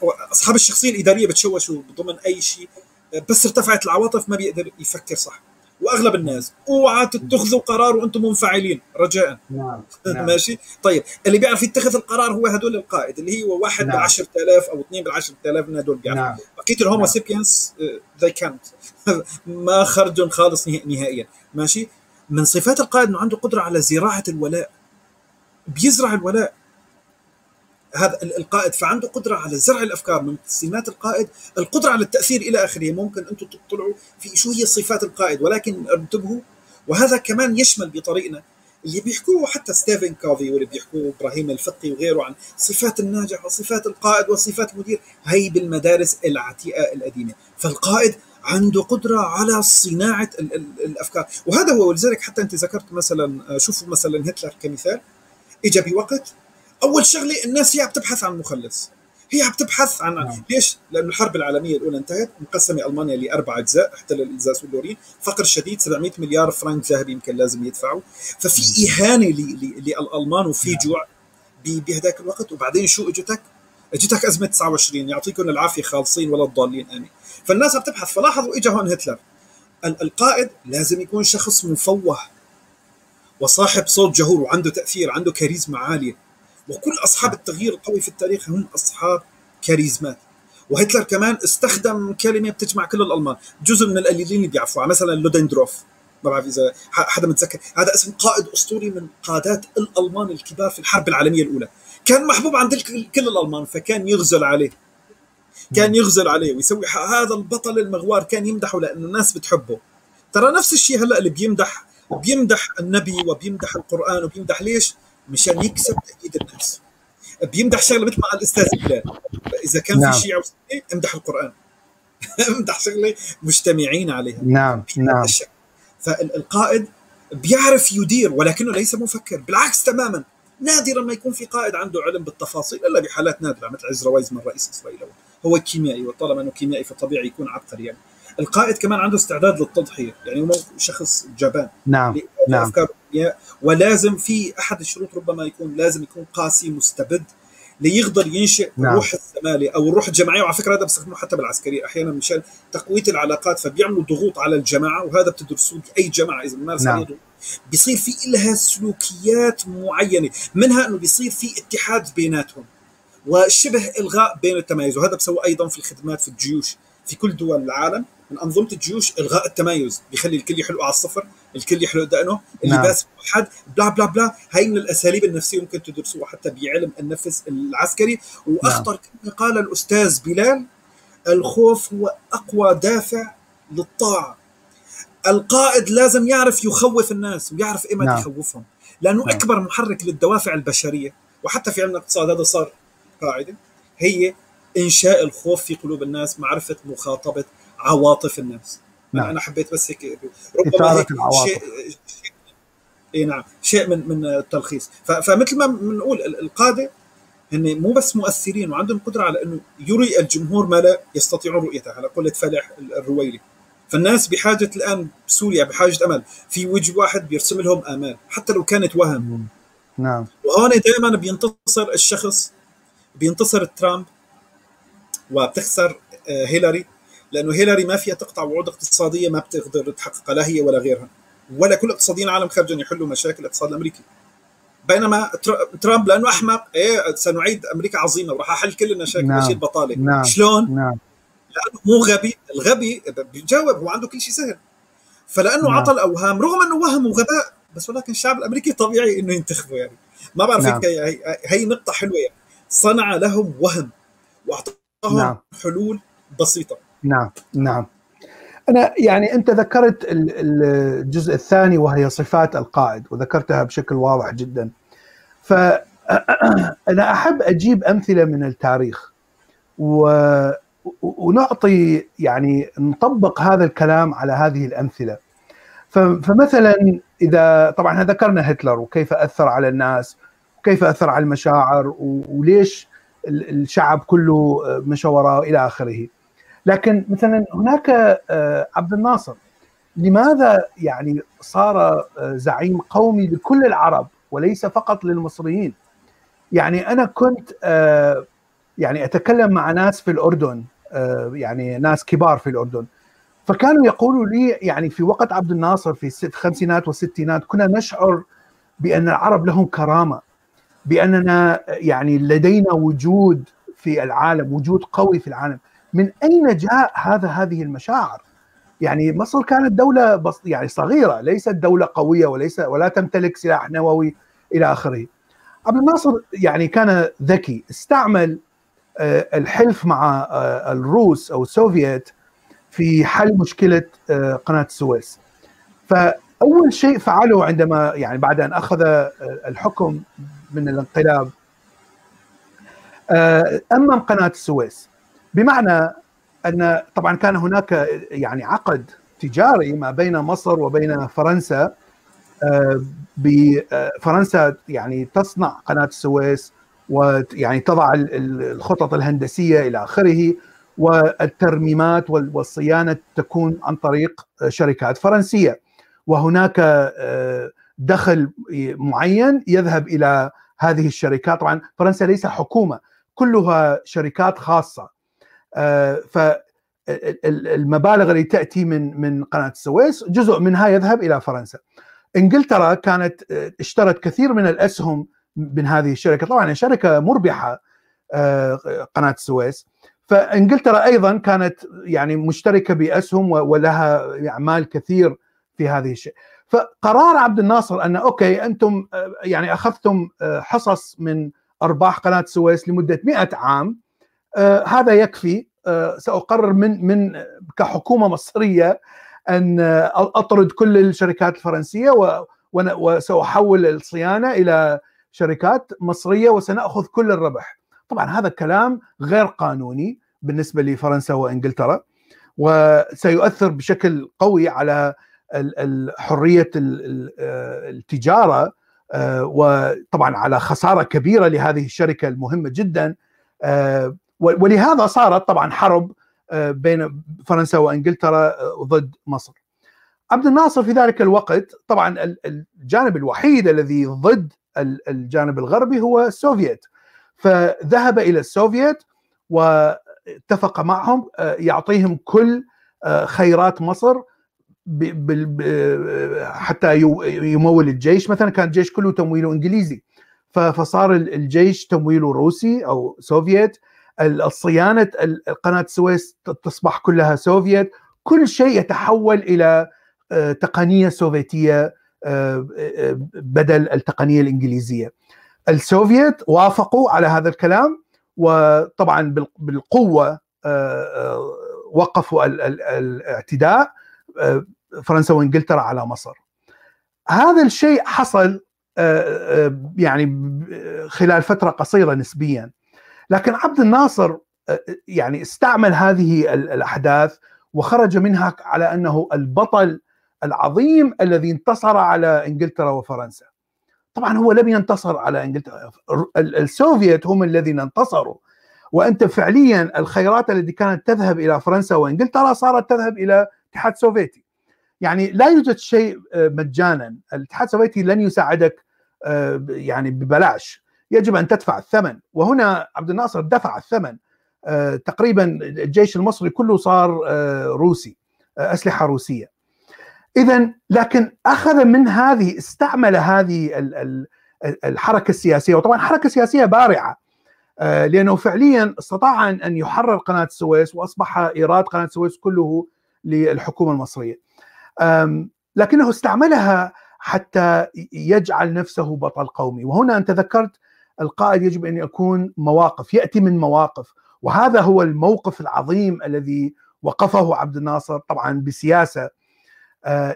وأصحاب الشخصية الإدارية بتشوشوا ضمن أي شيء. بس ارتفعت العواطف ما بيقدر يفكر صح. وأغلب الناس أوعى تتخذوا قرار وأنتم منفعلين رجاء نعم. نعم. ماشي طيب اللي بيعرف يتخذ القرار هو هدول القائد اللي هو واحد نعم. ب 10000 أو اثنين ب 10000 من هدول بيعرفوا نعم. بقية الهومو نعم. سيبينس ذي كانت ما خرجوا خالص نهائيا ماشي من صفات القائد إنه عنده قدرة على زراعة الولاء بيزرع الولاء هذا القائد فعنده قدرة على زرع الأفكار من سمات القائد القدرة على التأثير إلى آخره. ممكن أنتم تطلعوا في شو هي صفات القائد ولكن انتبهوا وهذا كمان يشمل بطريقنا. اللي بيحكوه حتى ستيفن كوفي واللي بيحكوه إبراهيم الفقي وغيره عن صفات الناجح وصفات القائد وصفات المدير هي بالمدارس العتيقة القديمة. فالقائد عنده قدرة على صناعة الأفكار. وهذا هو ولذلك حتى أنت ذكرت مثلا شوفوا مثلا هتلر كمثال اجى بوقت أول شغلة الناس هي بتبحث عن مخلص هي بتبحث عن نعم. ليش؟ لأن الحرب العالمية الأولى انتهت مقسمة ألمانيا لأربع أجزاء احتل الإلزاس واللورين فقر شديد 700 مليار فرنك ذهبي يمكن لازم يدفعوا. ففي إهانة للألمان وفي نعم. جوع بهذاك الوقت. وبعدين شو إجتك؟ إجتك أزمة 29 يعطيكم العافية خالصين ولا الضالين آمين فالناس بتبحث فلاحظوا اجى هون هتلر. القائد لازم يكون شخص مفوه وصاحب صوت جهور وعنده تأثير عنده كاريزما عالية. وكل أصحاب التغيير القوي في التاريخ هم أصحاب كاريزمات. وهتلر كمان استخدم كلمة بتجمع كل الألمان. جزء من القليلين اللي بيعرفوها. مثلا لودندروف ما بعرف إذا حدا متذكر. هذا اسم قائد أسطوري من قادات الألمان الكبار في الحرب العالمية الأولى. كان محبوب عند كل الألمان فكان يغزل عليه. كان يغزل عليه ويسوي هذا البطل المغوار كان يمدحه لأنه الناس بتحبه. ترى نفس الشيء هلأ اللي بيمدح بيمدح النبي وبيمدح القرآن وبيمدح ليش؟ مشان يكسب تأييد الناس بيمدح شغلة مثل ما قال الأستاذ بلال إذا كان نعم. في شيعة وسنه امدح القرآن. امدح شغلة مجتمعين عليها. نعم نعم. فالقائد بيعرف يدير ولكنه ليس مفكر. بالعكس تماما. نادرا ما يكون في قائد عنده علم بالتفاصيل إلا بحالات نادرة مثل عزرا ويزمان رئيس إسرائيل. هو كيميائي وطالما أنه كيميائي فطبيعي يكون عبقري يعني. القائد كمان عنده استعداد للتضحية. يعني هو شخص جبان. نعم نعم. افكار ولازم في أحد الشروط ربما يكون لازم يكون قاسي مستبد ليقدر ينشئ نعم. روح الزماله أو الروح الجماعية. وعلى فكرة هذا بيستخدموه حتى بالعسكرية. أحيانا مشان تقوية العلاقات فبيعملوا ضغوط على الجماعة وهذا بتدرسوه اي جماعة. إذا بمارس نعم. بيصير في لها سلوكيات معينة منها إنه بيصير في اتحاد بيناتهم وشبه إلغاء بين التمايز. وهذا بسوى أيضا في الخدمات في الجيوش. في كل دول العالم من أنظمة الجيوش إلغاء التمايز بيخلي الكل يحلق على الصفر الكل يحلق دقنه اللباس نعم. حد بلا بلا بلا هاي من الأساليب النفسية ممكن تدرسوها حتى بعلم النفس العسكري وأخطر نعم. كما قال الأستاذ بلال الخوف هو أقوى دافع للطاعة القائد لازم يعرف يخوف الناس ويعرف ايمتى نعم. يخوفهم لأنه نعم. أكبر محرك للدوافع البشرية وحتى في علم الاقتصاد هذا صار قاعدة هي إنشاء الخوف في قلوب الناس معرفة مخاطبة عواطف الناس. نعم. أنا حبيت بس هيك ربما هيك شيء إي نعم شيء من من التلخيص. فمثل ما بنقول القادة هن مو بس مؤثرين وعندهم قدرة على إنه يري الجمهور ما لا يستطيعون رؤيته. على قولة فالح الرويلي. فالناس بحاجة الآن بسوريا بحاجة أمل. في وجه واحد بيرسم لهم آمال حتى لو كانت وهم. نعم. وهون دائما بينتصر الشخص بينتصر ترامب. وبتخسر آه، هيلاري لأنه هيلاري ما فيها تقطع وعود اقتصادية ما بتقدر تحققها لا هي ولا غيرها ولا كل اقتصاديين العالم خرجوا يحلوا مشاكل الاقتصاد الأمريكي بينما ترامب لأنه أحمق إيه سنعيد أمريكا عظيمة وراح أحل كل المشاكل نعم. البطاله نعم. شلون؟ نعم لأنه مو غبي الغبي بيجاوب هو عنده كل شيء سهل فلأنه نعم. عطى الاوهام رغم أنه وهم وغباء بس ولكن الشعب الأمريكي طبيعي إنه ينتخبه يعني ما بعرف نعم. هي, هي نقطة حلوة يعني صنع لهم وهم واعطاهم نعم. حلول بسيطة. نعم نعم. أنا يعني أنت ذكرت الجزء الثاني وهي صفات القائد وذكرتها بشكل واضح جدا. فانا أحب أجيب أمثلة من التاريخ و ونعطي يعني نطبق هذا الكلام على هذه الأمثلة. فمثلا اذا طبعا ذكرنا هتلر وكيف أثر على الناس وكيف أثر على المشاعر وليش الشعب كله مشى وراه إلى آخره. لكن مثلا هناك آه، عبد الناصر لماذا يعني صار آه، زعيم قومي لكل العرب وليس فقط للمصريين؟ يعني أنا كنت آه، يعني أتكلم مع ناس في الأردن يعني ناس كبار في الأردن. فكانوا يقولوا لي يعني في وقت عبد الناصر في الخمسينات والستينات كنا نشعر بأن العرب لهم كرامة. بأننا يعني لدينا وجود في العالم وجود قوي في العالم من أين جاء هذا هذه المشاعر؟ يعني مصر كانت دولة بس يعني صغيرة ليست دولة قوية وليس ولا تمتلك سلاح نووي إلى آخره. عبد الناصر يعني كان ذكي استعمل آه، الحلف مع آه، الروس أو السوفيت في حل مشكلة آه، قناة السويس. فأول شيء فعله عندما يعني بعد أن أخذ الحكم من الانقلاب. امم قناة السويس بمعنى أن طبعا كان هناك يعني عقد تجاري ما بين مصر وبين فرنسا آه، بفرنسا يعني تصنع قناة السويس ويعني تضع الخطط الهندسية إلى آخره والترميمات والصيانة تكون عن طريق شركات فرنسية. وهناك آه، دخل معين يذهب إلى هذه الشركات طبعا فرنسا ليس حكومة كلها شركات خاصة آه، فالمبالغ اللي تأتي من من قناة السويس جزء منها يذهب إلى فرنسا. إنجلترا كانت اشترت كثير من الاسهم من هذه الشركة، طبعا شركة مربحة آه، قناة السويس فإنجلترا أيضا كانت يعني مشتركة بأسهم ولها أعمال كثير في هذه الشيء. فقرار عبد الناصر أن أوكي أنتم يعني أخذتم حصص من أرباح قناة السويس لمدة 100 عام آه، هذا يكفي آه، سأقرر من من كحكومة مصرية أن آه، أطرد كل الشركات الفرنسية وسأحول الصيانة إلى شركات مصرية وسنأخذ كل الربح. طبعا هذا الكلام غير قانوني بالنسبة لفرنسا وإنجلترا وسيؤثر بشكل قوي على حرية التجارة وطبعا على خسارة كبيرة لهذه الشركة المهمة جدا ولهذا صارت طبعا حرب آه، بين فرنسا وإنجلترا آه، ضد مصر. عبد الناصر في ذلك الوقت طبعا الجانب الوحيد الذي ضد الجانب الغربي هو السوفيت فذهب إلى السوفيت واتفق معهم آه، يعطيهم كل خيرات مصر حتى يمول الجيش. مثلا كان الجيش كله تمويله إنجليزي. فصار الجيش تمويله روسي أو سوفيت الصيانة قناة السويس تصبح كلها سوفيت كل شيء يتحول إلى آه، تقنية سوفيتية آه، آه، بدل التقنية الإنجليزية. السوفيت وافقوا على هذا الكلام وطبعا بالقوة وقفوا الاعتداء. فرنسا وانجلترا على مصر. هذا الشيء حصل يعني خلال فترة قصيرة نسبيا. لكن عبد الناصر آه، يعني استعمل هذه الأحداث وخرج منها على أنه البطل العظيم الذي انتصر على إنجلترا وفرنسا. طبعا هو لم ينتصر على إنجلترا السوفيت هم الذين انتصروا. وأنت فعليا الخيرات التي كانت تذهب إلى فرنسا وإنجلترا صارت تذهب إلى الاتحاد السوفيتي. يعني لا يوجد شيء مجانا. الاتحاد السوفيتي لن يساعدك يعني ببلاش. يجب أن تدفع الثمن. وهنا عبد الناصر دفع الثمن. تقريبا الجيش المصري كله صار روسي أسلحة روسية. اذا لكن أخذ من هذه استعمل هذه الحركة السياسية. وطبعا حركة سياسية بارعة لأنه فعليا استطاع أن يحرر قناة السويس وأصبح إيراد قناة السويس كله للحكومة المصرية. لكنه استعملها حتى يجعل نفسه بطل قومي. وهنا أنت ذكرت القائد يجب أن يكون مواقف يأتي من مواقف. وهذا هو الموقف العظيم الذي وقفه عبد الناصر طبعا بسياسة.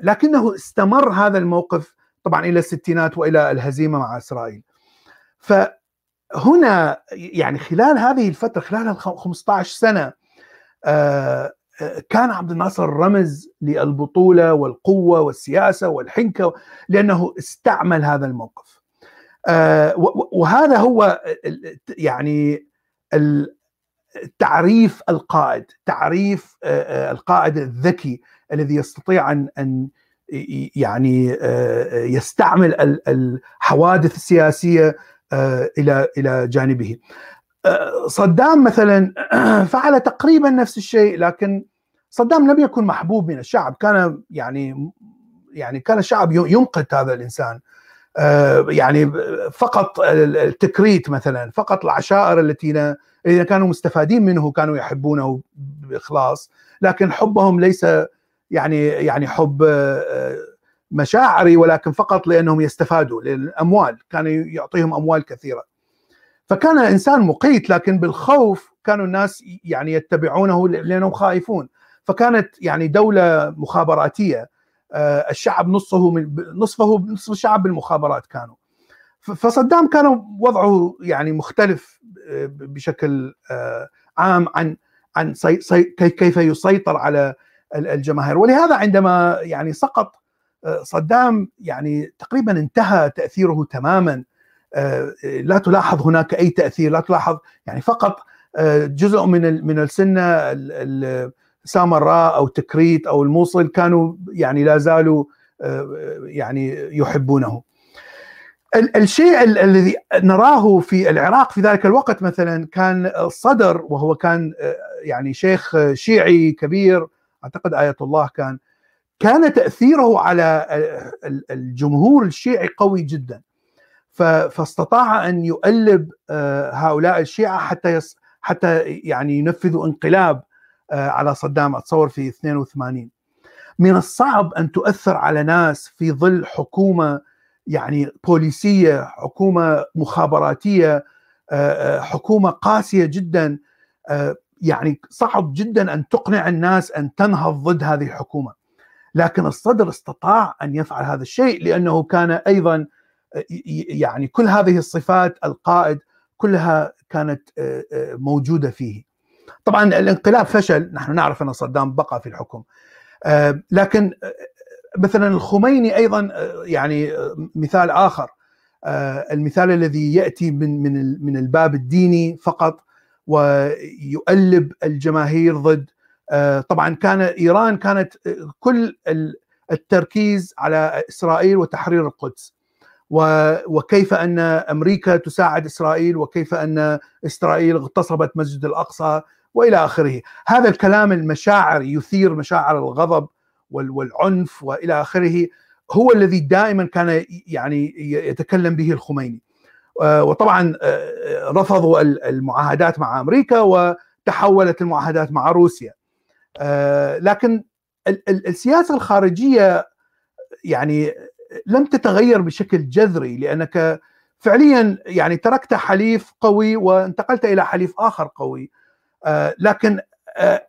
لكنه استمر هذا الموقف طبعا إلى الستينات وإلى الهزيمة مع إسرائيل. فهنا يعني خلال هذه الفترة خلال ال 15 سنة كان عبد الناصر رمز للبطولة والقوة والسياسة والحنكة لأنه استعمل هذا الموقف. وهذا هو يعني تعريف القائد تعريف القائد الذكي الذي يستطيع أن أن يعني يستعمل الحوادث السياسية إلى إلى جانبه. صدام مثلا فعل تقريبا نفس الشيء لكن صدام لم يكن محبوب من الشعب. كان يعني يعني كان الشعب يمقت هذا الإنسان. يعني فقط التكريت مثلا فقط العشائر التي الذين كانوا مستفادين منه كانوا يحبونه بإخلاص. لكن حبهم ليس يعني يعني حب مشاعري ولكن فقط لأنهم يستفادوا للأموال. كان يعطيهم أموال كثيرة. فكان إنسان مقيت لكن بالخوف كانوا الناس يعني يتبعونه لأنهم خائفون. فكانت يعني دولة مخابراتية الشعب نصه من نصفه نصف الشعب بالمخابرات كانوا. فصدام كان وضعه يعني مختلف بشكل عام عن عن كيف يسيطر على الجماهير. ولهذا عندما يعني سقط صدام يعني تقريبا انتهى تأثيره تماما. لا تلاحظ هناك أي تأثير لا تلاحظ يعني فقط جزء من من السنة سامراء أو تكريت أو الموصل كانوا يعني لا زالوا يعني يحبونه. الشيء الذي نراه في العراق في ذلك الوقت مثلا كان الصدر وهو كان يعني شيخ شيعي كبير أعتقد آية الله كان كان تأثيره على الجمهور الشيعي قوي جدا. فاستطاع أن يؤلب هؤلاء الشيعة حتى حتى يعني ينفذوا انقلاب على صدام. أتصور في 82 من الصعب أن تؤثر على ناس في ظل حكومة يعني بوليسية حكومة مخابراتية حكومة قاسية جدا. يعني صعب جدا أن تقنع الناس أن تنهض ضد هذه الحكومة. لكن الصدر استطاع أن يفعل هذا الشيء لأنه كان أيضا يعني كل هذه الصفات القائد كلها كانت موجودة فيه. طبعا الانقلاب فشل نحن نعرف أن صدام بقى في الحكم. لكن مثلا الخميني أيضا يعني مثال آخر. المثال الذي يأتي من من من الباب الديني فقط ويؤلب الجماهير ضد طبعا كان إيران كانت كل التركيز على إسرائيل وتحرير القدس. وكيف أن أمريكا تساعد إسرائيل وكيف أن إسرائيل اغتصبت مسجد الأقصى. وإلى آخره، هذا الكلام المشاعر يثير مشاعر الغضب والعنف وإلى آخره هو الذي دائما كان يعني يتكلم به الخميني. وطبعا رفضوا المعاهدات مع أمريكا وتحولت المعاهدات مع روسيا. لكن السياسة الخارجية يعني لم تتغير بشكل جذري لأنك فعليا يعني تركت حليف قوي وانتقلت إلى حليف آخر قوي لكن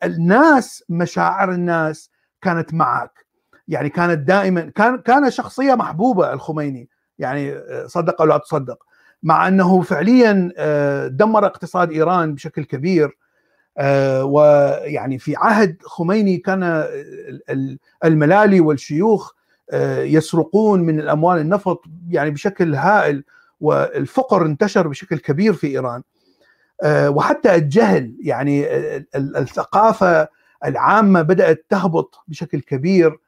الناس مشاعر الناس كانت معك. يعني كانت دائما كان كان شخصية محبوبة الخميني. يعني صدق أو لا تصدق. مع أنه فعليا دمر اقتصاد إيران بشكل كبير. ويعني في عهد خميني كان الملالي والشيوخ يسرقون من الأموال النفط يعني بشكل هائل. والفقر انتشر بشكل كبير في إيران. وحتى الجهل يعني الثقافة العامة بدأت تهبط بشكل كبير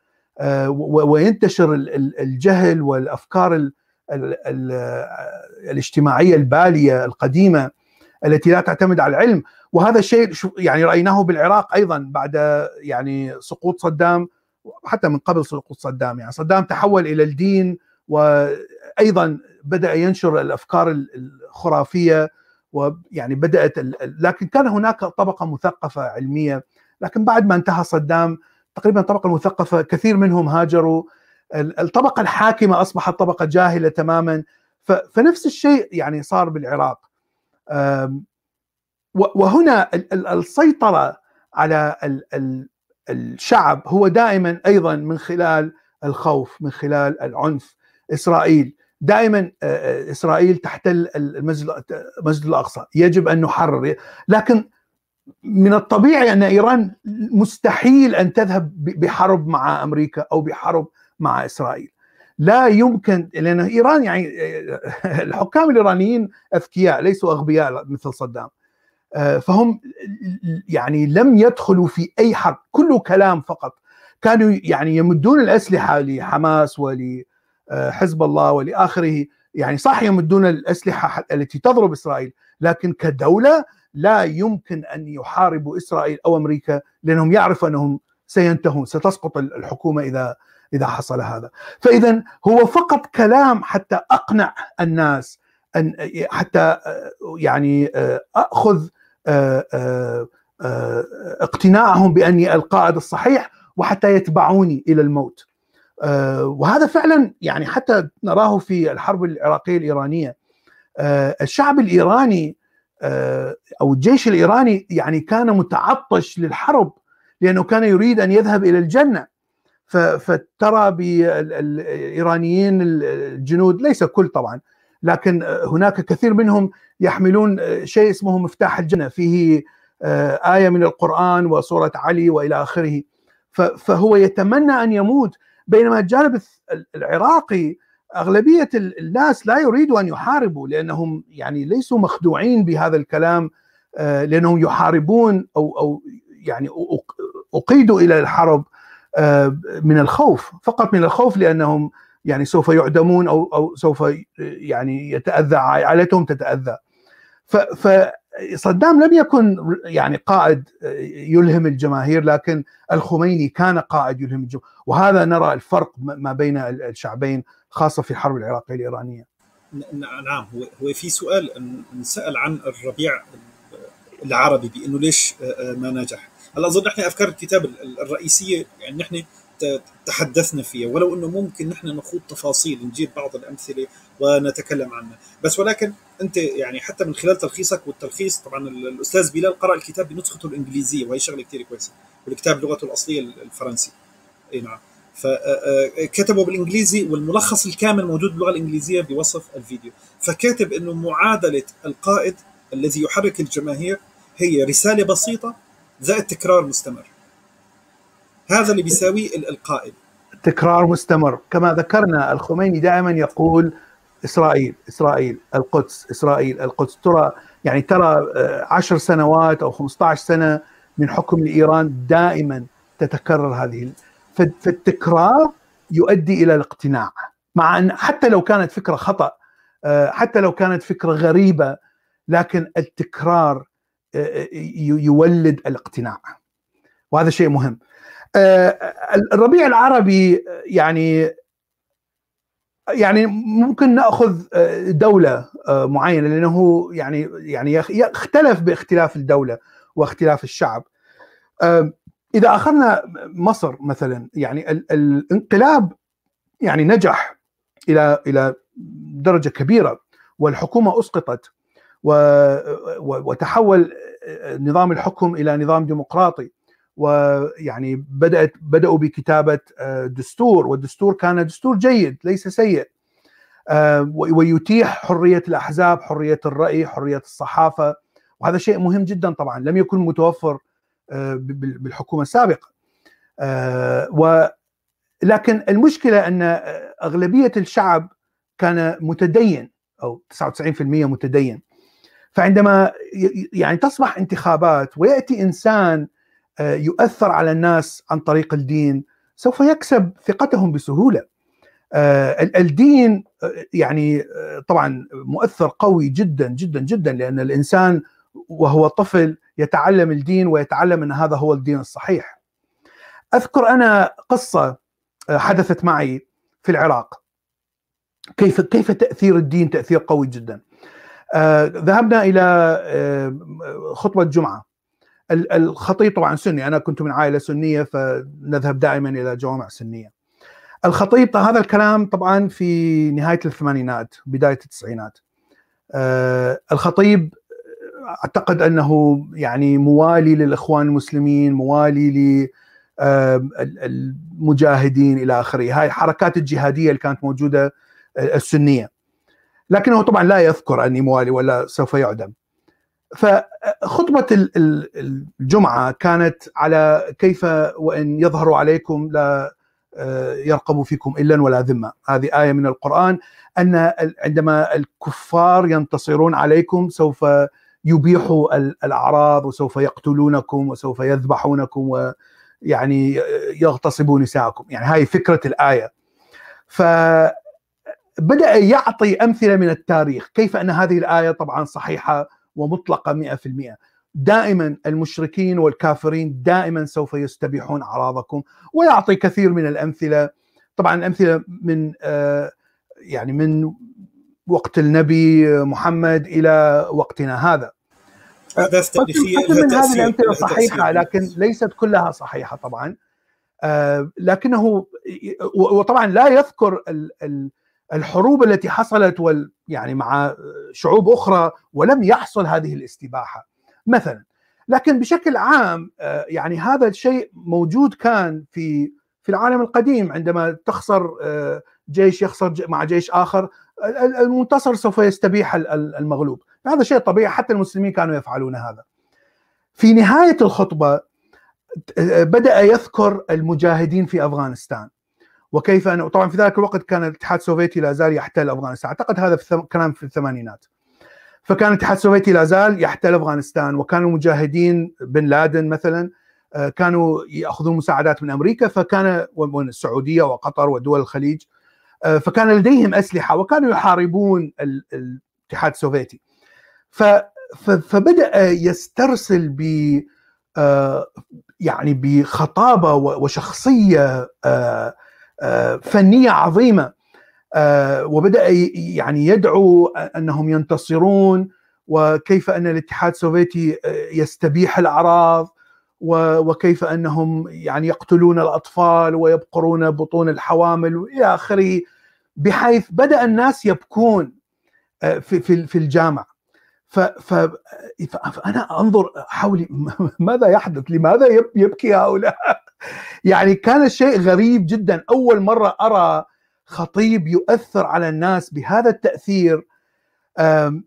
وينتشر الجهل والأفكار الاجتماعية البالية القديمة التي لا تعتمد على العلم. وهذا الشيء يعني رأيناه بالعراق أيضا بعد يعني سقوط صدام حتى من قبل سقوط صدام. يعني صدام تحول إلى الدين وأيضا بدأ ينشر الأفكار الخرافية ويعني بدأت لكن كان هناك طبقة مثقفة علمية لكن بعد ما انتهى صدام تقريبا الطبقه المثقفه كثير منهم هاجروا. الطبقة الحاكمة أصبحت طبقة جاهلة تماما. فنفس الشيء يعني صار بالعراق. وهنا السيطرة على الشعب هو دائما أيضا من خلال الخوف من خلال العنف. إسرائيل دائما إسرائيل تحتل المسجد الأقصى. يجب أن نحرر. لكن من الطبيعي أن إيران مستحيل أن تذهب بحرب مع أمريكا أو بحرب مع إسرائيل. لا يمكن لأن إيران يعني الحكام الإيرانيين أذكياء ليسوا أغبياء مثل صدام. فهم يعني لم يدخلوا في أي حرب. كله كلام فقط. كانوا يعني يمدون الأسلحة لحماس ولحزب الله ولآخره. يعني صح يمدون الأسلحة التي تضرب إسرائيل لكن كدولة لا يمكن أن يحاربوا إسرائيل أو أمريكا لأنهم يعرفوا أنهم سينتهون ستسقط الحكومة إذا إذا حصل هذا. فإذا هو فقط كلام حتى أقنع الناس أن حتى يعني أخذ اقتناعهم بأني القائد الصحيح وحتى يتبعوني إلى الموت. وهذا فعلا يعني حتى نراه في الحرب العراقية الإيرانية. الشعب الإيراني أو الجيش الإيراني يعني كان متعطش للحرب لأنه كان يريد أن يذهب إلى الجنة. فترى بالايرانيين الجنود ليس كل طبعا لكن هناك كثير منهم يحملون شيء اسمه مفتاح الجنة. فيه آية من القرآن وسورة علي وإلى آخره. فهو يتمنى أن يموت بينما الجانب العراقي أغلبية الناس لا يريدوا أن يحاربوا لأنهم يعني ليسوا مخدوعين بهذا الكلام لأنهم يحاربون أو أو يعني أقيدوا إلى الحرب من الخوف فقط من الخوف لأنهم يعني سوف يعدمون أو أو سوف يعني يتأذى عائلتهم تتأذى. فصدام لم يكن يعني قائد يلهم الجماهير لكن الخميني كان قائد يلهم الجماهير. وهذا نرى الفرق ما بين الشعبين خاصة في الحرب العراقية الإيرانية. نعم هو في سؤال انسال عن الربيع العربي بأنه ليش ما نجح. هلا أظن نحن أفكار الكتاب الرئيسية يعني نحن تحدثنا فيها ولو أنه ممكن نحن نخوض تفاصيل نجيب بعض الأمثلة ونتكلم عنها بس ولكن أنت يعني حتى من خلال تلخيصك والتلخيص طبعا الأستاذ بلال قرأ الكتاب بنسخته الإنجليزية وهي شغلة كثير كويسة والكتاب لغته الأصلية الفرنسي. إي نعم. فكتبه بالإنجليزي والملخص الكامل موجود باللغة الإنجليزية بوصف الفيديو. فكاتب إنه معادلة القائد الذي يحرك الجماهير هي رسالة بسيطة زائد تكرار مستمر. هذا اللي بيساويه القائد. تكرار مستمر. كما ذكرنا الخميني دائما يقول إسرائيل إسرائيل القدس إسرائيل القدس. ترى يعني ترى عشر سنوات أو 15 سنة من حكم لايران دائما تتكرر هذه فالتكرار يؤدي إلى الاقتناع. مع أن حتى لو كانت فكرة خطأ حتى لو كانت فكرة غريبة لكن التكرار يولد الاقتناع. وهذا شيء مهم. الربيع العربي يعني يعني ممكن نأخذ دولة معينة لأنه يعني يعني يختلف باختلاف الدولة واختلاف الشعب. إذا أخذنا مصر مثلا يعني الانقلاب يعني نجح إلى إلى درجة كبيرة والحكومة أسقطت وتحول نظام الحكم إلى نظام ديمقراطي. ويعني بدات بدأوا بكتابة دستور والدستور كان دستور جيد ليس سيء. ويتيح حرية الأحزاب حرية الرأي حرية الصحافة. وهذا شيء مهم جدا طبعا لم يكن متوفر بالحكومة السابقة. و لكن المشكلة أن أغلبية الشعب كان متدين أو 99% متدين. فعندما يعني تصبح انتخابات ويأتي إنسان يؤثر على الناس عن طريق الدين سوف يكسب ثقتهم بسهولة الدين يعني طبعا مؤثر قوي جدا جدا جدا لأن الإنسان وهو طفل يتعلم الدين ويتعلم أن هذا هو الدين الصحيح. أذكر أنا قصة حدثت معي في العراق كيف كيف تأثير الدين تأثير قوي جدا. ذهبنا إلى خطبه جمعة الخطيب طبعا سني أنا كنت من عائلة سنية فنذهب دائما إلى جوامع سنية. الخطيب هذا الكلام طبعا في نهاية الثمانينات بداية التسعينات. الخطيب أعتقد أنه يعني موالي للإخوان المسلمين موالي للمجاهدين إلى آخره هاي الحركات الجهادية اللي كانت موجودة السنية لكنه طبعا لا يذكر أني موالي ولا سوف يعدم فخطبة الجمعة كانت على كيف وإن يظهر عليكم لا يرقب فيكم إلا ولا ذمة. هذه آية من القرآن أن عندما الكفار ينتصرون عليكم سوف يبيحوا الأعراض وسوف يقتلونكم وسوف يذبحونكم ويعني يغتصبوا نساءكم. يعني هاي فكرة الآية. فبدا يعطي أمثلة من التاريخ كيف أن هذه الآية طبعا صحيحة ومطلقة 100% دائما المشركين والكافرين دائما سوف يستبيحون أعراضكم ويعطي كثير من الأمثلة. طبعا الأمثلة من يعني من وقت النبي محمد إلى وقتنا هذا. احداث تاريخيه من هذه الأمثلة صحيحة لكن ليست كلها صحيحة طبعا. آه لكنه وطبعا لا يذكر الحروب التي حصلت وال يعني مع شعوب أخرى ولم يحصل هذه الاستباحة. مثلا لكن بشكل عام آه يعني هذا الشيء موجود كان في في العالم القديم عندما تخسر آه جيش يخسر مع جيش آخر المنتصر سوف يستبيح المغلوب. هذا شيء طبيعي حتى المسلمين كانوا يفعلون هذا. في نهاية الخطبة بدأ يذكر المجاهدين في أفغانستان. وكيف أن طبعا في ذلك الوقت كان الاتحاد السوفيتي لا زال يحتل أفغانستان. أعتقد هذا في كلام في الثمانينات. فكان الاتحاد السوفيتي لا زال يحتل أفغانستان وكانوا المجاهدين بن لادن مثلا كانوا يأخذون مساعدات من أمريكا فكان ومن السعودية وقطر ودول الخليج فكان لديهم أسلحة وكانوا يحاربون الاتحاد السوفيتي. فبدأ يسترسل ب يعني بخطابة وشخصية فنية عظيمة وبدأ يعني يدعو أنهم ينتصرون وكيف أن الاتحاد السوفيتي يستبيح الأعراض وكيف أنهم يعني يقتلون الأطفال ويبقرون بطون الحوامل وإلى آخره بحيث بدأ الناس يبكون في في في الجامع فانا أنظر حولي ماذا يحدث؟ لماذا يبكي هؤلاء؟ يعني كان الشيء غريب جدا. أول مرة أرى خطيب يؤثر على الناس بهذا التأثير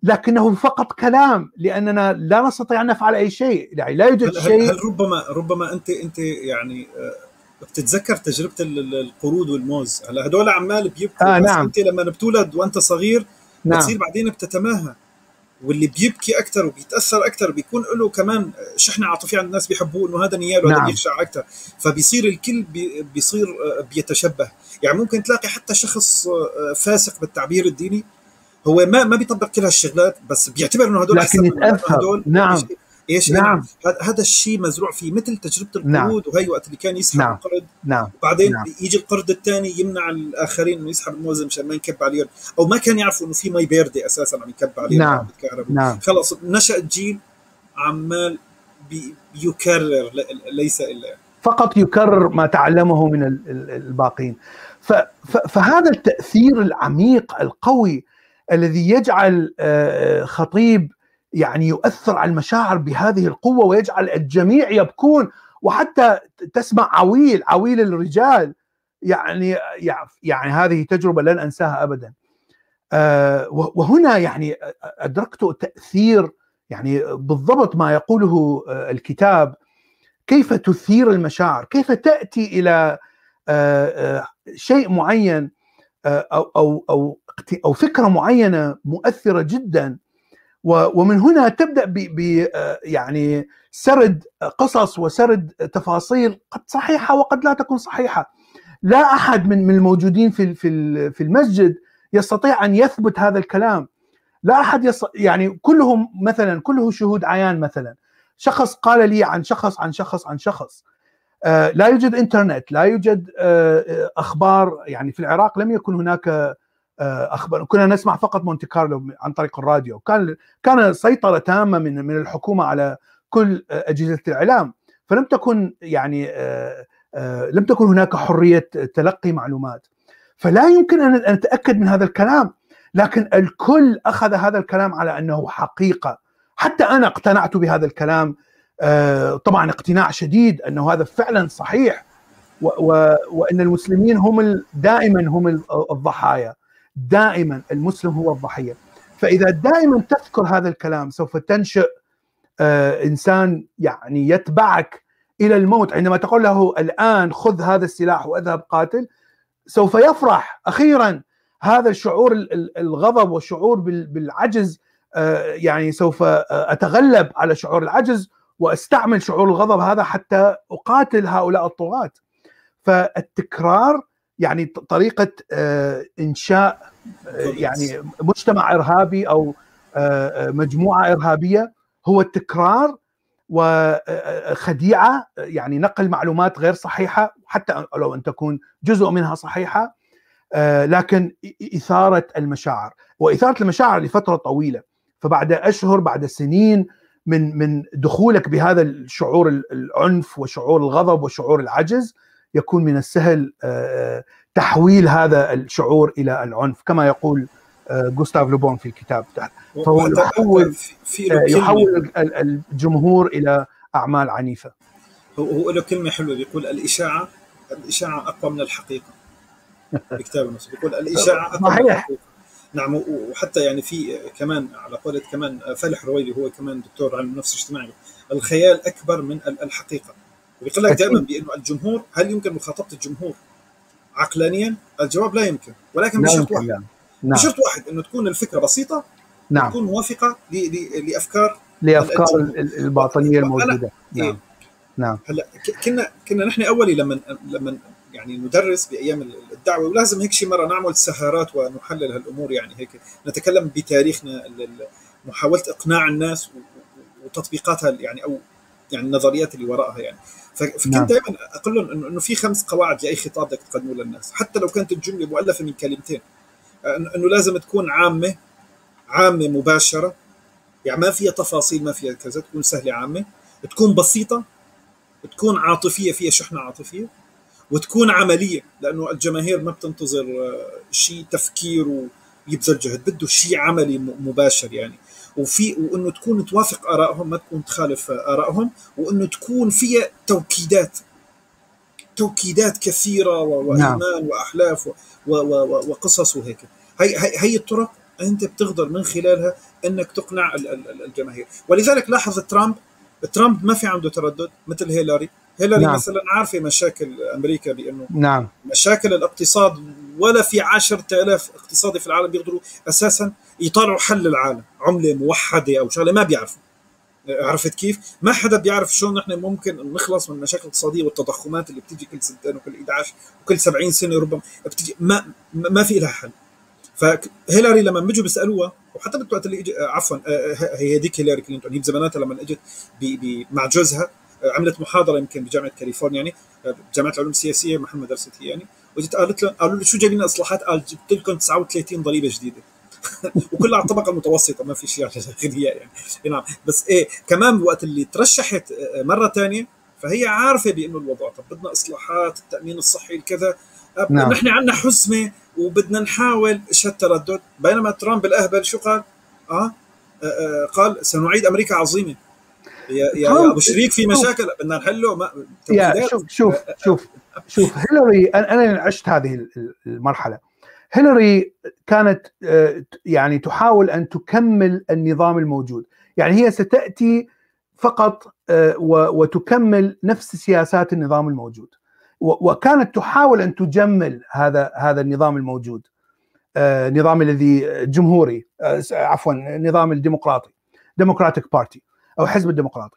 لكنه فقط كلام لأننا لا نستطيع أن نفعل أي شيء. يعني لا يوجد هل شيء هل ربما ربما انت أنت يعني بتتذكر تجربة القرود والموز؟ هلا هدول عمال بيبكوا. آه نعم. أنت لما بتولد وأنت صغير نعم. بتصير بعدين بتتماهى. واللي بيبكي أكثر وبيتأثر أكثر بيكون له كمان شحنة عاطفية عند الناس بيحبوه إنه هذا نياله هذا نعم. بيخشع أكثر فبيصير الكل بي بيصير بيتشبه يعني ممكن تلاقي حتى شخص فاسق بالتعبير الديني هو ما ما بيطبق كل هالشغلات بس بيعتبر إنه هدول لكن أحسن. هدول نعم. إيش نعم. نعم. هذا الشيء مزروع فيه مثل تجربة نعم. القرود وهي وقت اللي كان يسحب نعم. القرد نعم بعدين نعم. نعم. يجي القرد الثاني يمنع الآخرين إنه يسحب الموز مشان ما ينكب عليهم أو ما كان يعرفوا إنه في مي باردة أساسا عم يكب عليهم نعم. نعم خلص نشأ جيل عمال بي ليس الا فقط يكرر ما تعلمه من ال- ال- الباقين فهذا التأثير العميق القوي الذي يجعل آه، خطيب يعني يؤثر على المشاعر بهذه القوة ويجعل الجميع يبكون وحتى تسمع عويل عويل الرجال. يعني يعني هذه تجربة لن أنساها ابدا. آه، وهنا يعني أدركت تأثير يعني بالضبط ما يقوله الكتاب. كيف تثير المشاعر؟ كيف تأتي إلى شيء معين أو أو أو أو فكرة معينة مؤثرة جدا؟ ومن هنا تبدأ ب يعني سرد قصص وسرد تفاصيل قد صحيحة وقد لا تكون صحيحة. لا أحد من من الموجودين في في في المسجد يستطيع أن يثبت هذا الكلام. لا أحد يص... يعني كلهم مثلا كله شهود عيان مثلا. شخص قال لي عن شخص عن شخص عن شخص. آه لا يوجد إنترنت لا يوجد آه أخبار. يعني في العراق لم يكن هناك آه أخبار. كنا نسمع فقط مونتي كارلو عن طريق الراديو. كان كان سيطرة تامة من من الحكومة على كل أجهزة الإعلام. فلم تكن يعني آه آه لم تكن هناك حرية تلقي معلومات. فلا يمكن ان نتأكد من هذا الكلام. لكن الكل أخذ هذا الكلام على أنه حقيقة. حتى أنا اقتنعت بهذا الكلام. آه طبعا اقتناع شديد أنه هذا فعلا صحيح. وأن المسلمين هم دائما هم الضحايا. دائما المسلم هو الضحية. فإذا دائما تذكر هذا الكلام سوف تنشئ آه إنسان يعني يتبعك إلى الموت. عندما تقول له الآن خذ هذا السلاح واذهب قاتل سوف يفرح أخيرا هذا الشعور الغضب والشعور بالعجز يعني سوف أتغلب على شعور العجز وأستعمل شعور الغضب هذا حتى أقاتل هؤلاء الطغاة. فالتكرار يعني طريقة إنشاء يعني مجتمع إرهابي أو مجموعة إرهابية هو التكرار وخديعه يعني نقل معلومات غير صحيحة حتى لو أن تكون جزء منها صحيحة لكن إثارة المشاعر. وإثارة المشاعر لفترة طويلة. فبعد أشهر بعد سنين من من دخولك بهذا الشعور العنف وشعور الغضب وشعور العجز يكون من السهل تحويل هذا الشعور إلى العنف كما يقول جوستاف لوبون في الكتاب. فهو يحول يحول الجمهور إلى أعمال عنيفة. هو له كلمة حلوة بيقول الإشاعة الإشاعة أقوى من الحقيقة. بكتاب نفسه بيقول الإشاعة أقوى من الحقيقة. نعم وحتى يعني في كمان على قولة كمان فالح رويلي هو كمان دكتور علم نفس اجتماعي الخيال أكبر من الحقيقة. ويقول لك دائما بأنه الجمهور هل يمكن مخاطبة الجمهور عقلانيا؟ الجواب لا يمكن. ولكن بشرط واحد. نعم. بشرط واحد إنه تكون الفكرة بسيطة نعم. تكون موافقة لأفكار لأفكار الباطنية الموجودة. نعم. إيه؟ نعم. هلا كنا كنا نحن أولي لما لما يعني ندرس بأيام الدعوة ولازم هيك شي مرة نعمل سهرات ونحلل هالأمور يعني هيك. نتكلم بتاريخنا محاولة إقناع الناس وتطبيقاتها يعني أو يعني النظريات اللي وراءها يعني. فكنت نعم. دائما أقول لهم انه إنه في خمس قواعد لأي خطاب بدك تقدمه للناس. حتى لو كانت الجملة مؤلفة من كلمتين. إنه لازم تكون عامة عامة مباشرة. يعني ما فيها تفاصيل ما فيها كذا تكون سهلة عامة. تكون بسيطة. تكون عاطفية فيها شحنة عاطفية. وتكون عملية لأنه الجماهير ما بتنتظر شيء تفكير ويبذل جهد بده شيء عملي مباشر يعني. وفي وإنه تكون توافق آرائهم ما تكون تخالف آرائهم وإنه تكون فيها توكيدات توكيدات كثيرة وايمان نعم. وأحلاف وقصص وهيك. هي هي, هي الطرق أنت بتقدر من خلالها إنك تقنع الجماهير. ولذلك لاحظ ترامب ترامب ما في عنده تردد مثل هيلاري. هيلاري نعم. مثلا عارفة مشاكل أمريكا بأنه نعم مشاكل الاقتصاد ولا في 10000 اقتصادي في العالم بيقدروا أساسا يطلعوا حل للعالم عملة موحدة أو شغلة ما بيعرفوا عرفت كيف؟ ما حدا بيعرف شلون نحن ممكن نخلص من المشاكل الاقتصادية والتضخمات اللي بتيجي كل سنتين وكل 11 وكل 70 سنة ربما بتيجي ما ما في لها حل. فهيلاري لما بيجوا بيسألوها وحتى بالوقت اللي اجى عفوا هي هذيك هيلاري كلينتون هي بزماناتها لما إجت مع جوزها عملت محاضرة يمكن بجامعة كاليفورنيا يعني بجامعه العلوم السياسية محمد درست هي يعني. وجيت قالت له قالوا له شو جايبين إصلاحات؟ قال جبت لكم 39 ضريبة جديدة. وكلها على الطبقة المتوسطة ما في شيء على الاغنياء يعني. نعم. بس إيه كمان وقت اللي ترشحت مرة ثانية فهي عارفة بإنه الوضع طب بدنا إصلاحات التأمين الصحي الكذا نعم. نحن عندنا حزمة وبدنا نحاول إيش هالتردد بينما ترامب الأهبل شو قال؟ آه, آه قال سنعيد أمريكا عظيمة. يا يا أبو شريك في مشاكل بدنا نحله ما يا شوف شوف شوف شوف هيلاري أنا عشت هذه المرحلة. هيلاري كانت يعني تحاول أن تكمل النظام الموجود. يعني هي ستأتي فقط وتكمل نفس سياسات النظام الموجود. وكانت تحاول أن تجمل هذا هذا النظام الموجود. النظام الذي جمهوري عفوا النظام الديمقراطي Democratic Party أو حزب الديمقراطي.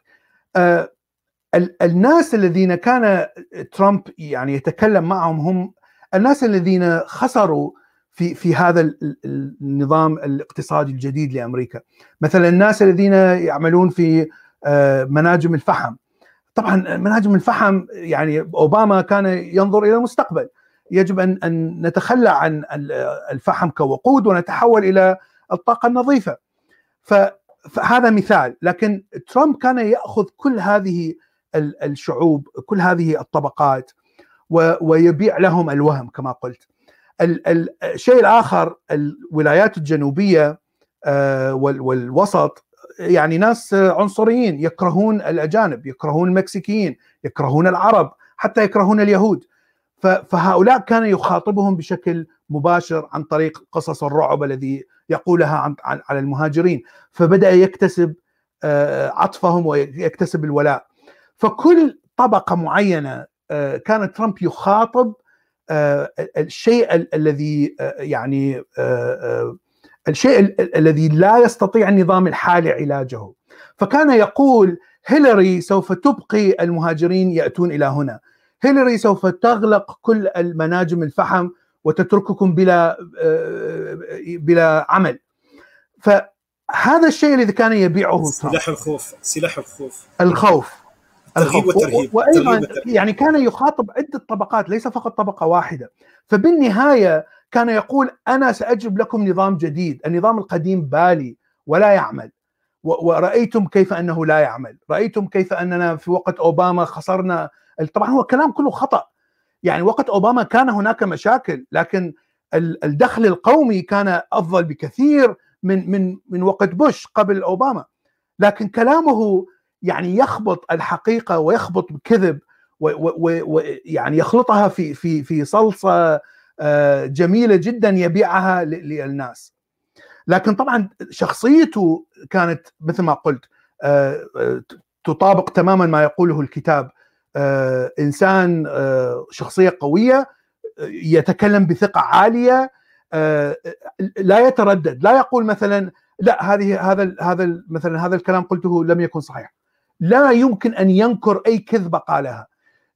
الناس الذين كان ترامب يعني يتكلم معهم هم الناس الذين خسروا في في هذا النظام الاقتصادي الجديد لأمريكا. مثلا الناس الذين يعملون في مناجم الفحم. طبعا مناجم الفحم يعني أوباما كان ينظر إلى المستقبل. يجب أن أن نتخلى عن الفحم كوقود ونتحول إلى الطاقة النظيفة. فهذا مثال لكن ترامب كان يأخذ كل هذه الشعوب كل هذه الطبقات ويبيع لهم الوهم كما قلت. الشيء الآخر الولايات الجنوبية والوسط يعني ناس عنصريين يكرهون الأجانب يكرهون المكسيكيين يكرهون العرب حتى يكرهون اليهود. فهؤلاء كان يخاطبهم بشكل مباشر عن طريق قصص الرعب الذي يقولها عن على المهاجرين. فبدأ يكتسب عطفهم ويكتسب الولاء. فكل طبقة معينة كان ترامب يخاطب الشيء الذي يعني الشيء الذي لا يستطيع النظام الحالي علاجه. فكان يقول هيلاري سوف تبقي المهاجرين يأتون إلى هنا. هيلاري سوف تغلق كل المناجم الفحم وتترككم بلا بلا عمل. فهذا الشيء الذي كان يبيعه سلاح الخوف سلاح الخوف. الخوف. الترغيب والترهيب وأيضا يعني كان يخاطب عدة طبقات ليس فقط طبقة واحدة. فبالنهاية كان يقول أنا ساجب لكم نظام جديد. النظام القديم بالي ولا يعمل. ورأيتم كيف أنه لا يعمل. رأيتم كيف أننا في وقت أوباما خسرنا طبعا هو كلام كله خطأ. يعني وقت أوباما كان هناك مشاكل لكن الدخل القومي كان أفضل بكثير من من من وقت بوش قبل أوباما. لكن كلامه يعني يخبط الحقيقة ويخبط بكذب ويعني يخلطها في في في صلصة جميلة جدا يبيعها للناس. لكن طبعا شخصيته كانت مثل ما قلت تطابق تماما ما يقوله الكتاب. إنسان شخصية قوية يتكلم بثقة عالية لا يتردد لا يقول مثلا لا هذه هذا هذا مثلا هذا الكلام قلته لم يكن صحيح. لا يمكن أن ينكر أي كذبه قالها.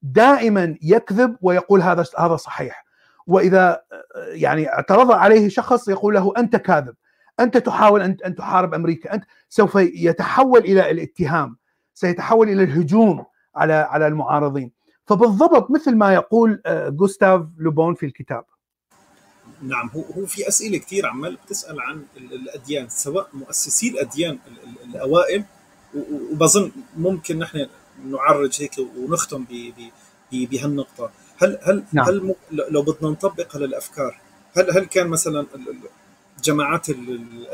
دائما يكذب ويقول هذا هذا صحيح. وإذا يعني اعترض عليه شخص يقول له أنت كاذب أنت تحاول أن أن تحارب أمريكا أنت سوف يتحول إلى الاتهام سيتحول إلى الهجوم. على على المعارضين. فبالضبط مثل ما يقول جوستاف لوبون في الكتاب. نعم هو هو في أسئلة كثير عمال بتسأل عن الأديان سواء مؤسسي الأديان الأوائل. وبظن ممكن نحن نعرج هيك ونختم بهالنقطة. هل هل نعم. هل لو بدنا نطبق هالأفكار هل هل كان مثلا الجماعات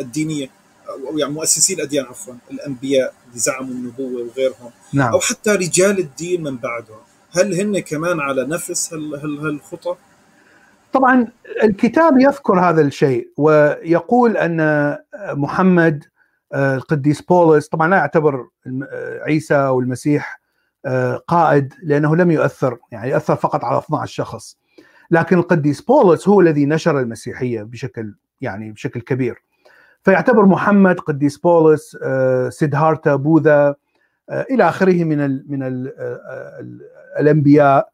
الدينية أو يعني مؤسسي الأديان عفوا الأنبياء اللي زعموا النبوة وغيرهم نعم. أو حتى رجال الدين من بعدهم هل هن كمان على نفس هالخطى؟ طبعا الكتاب يذكر هذا الشيء ويقول أن محمد القديس بولس طبعا لا يعتبر عيسى أو المسيح قائد لأنه لم يؤثر يعني اثر فقط على 12 شخص لكن القديس بولس هو الذي نشر المسيحية بشكل يعني بشكل كبير فيعتبر محمد قديس بولس سيدهارتا بوذا إلى آخره من ال من ال الأنبياء.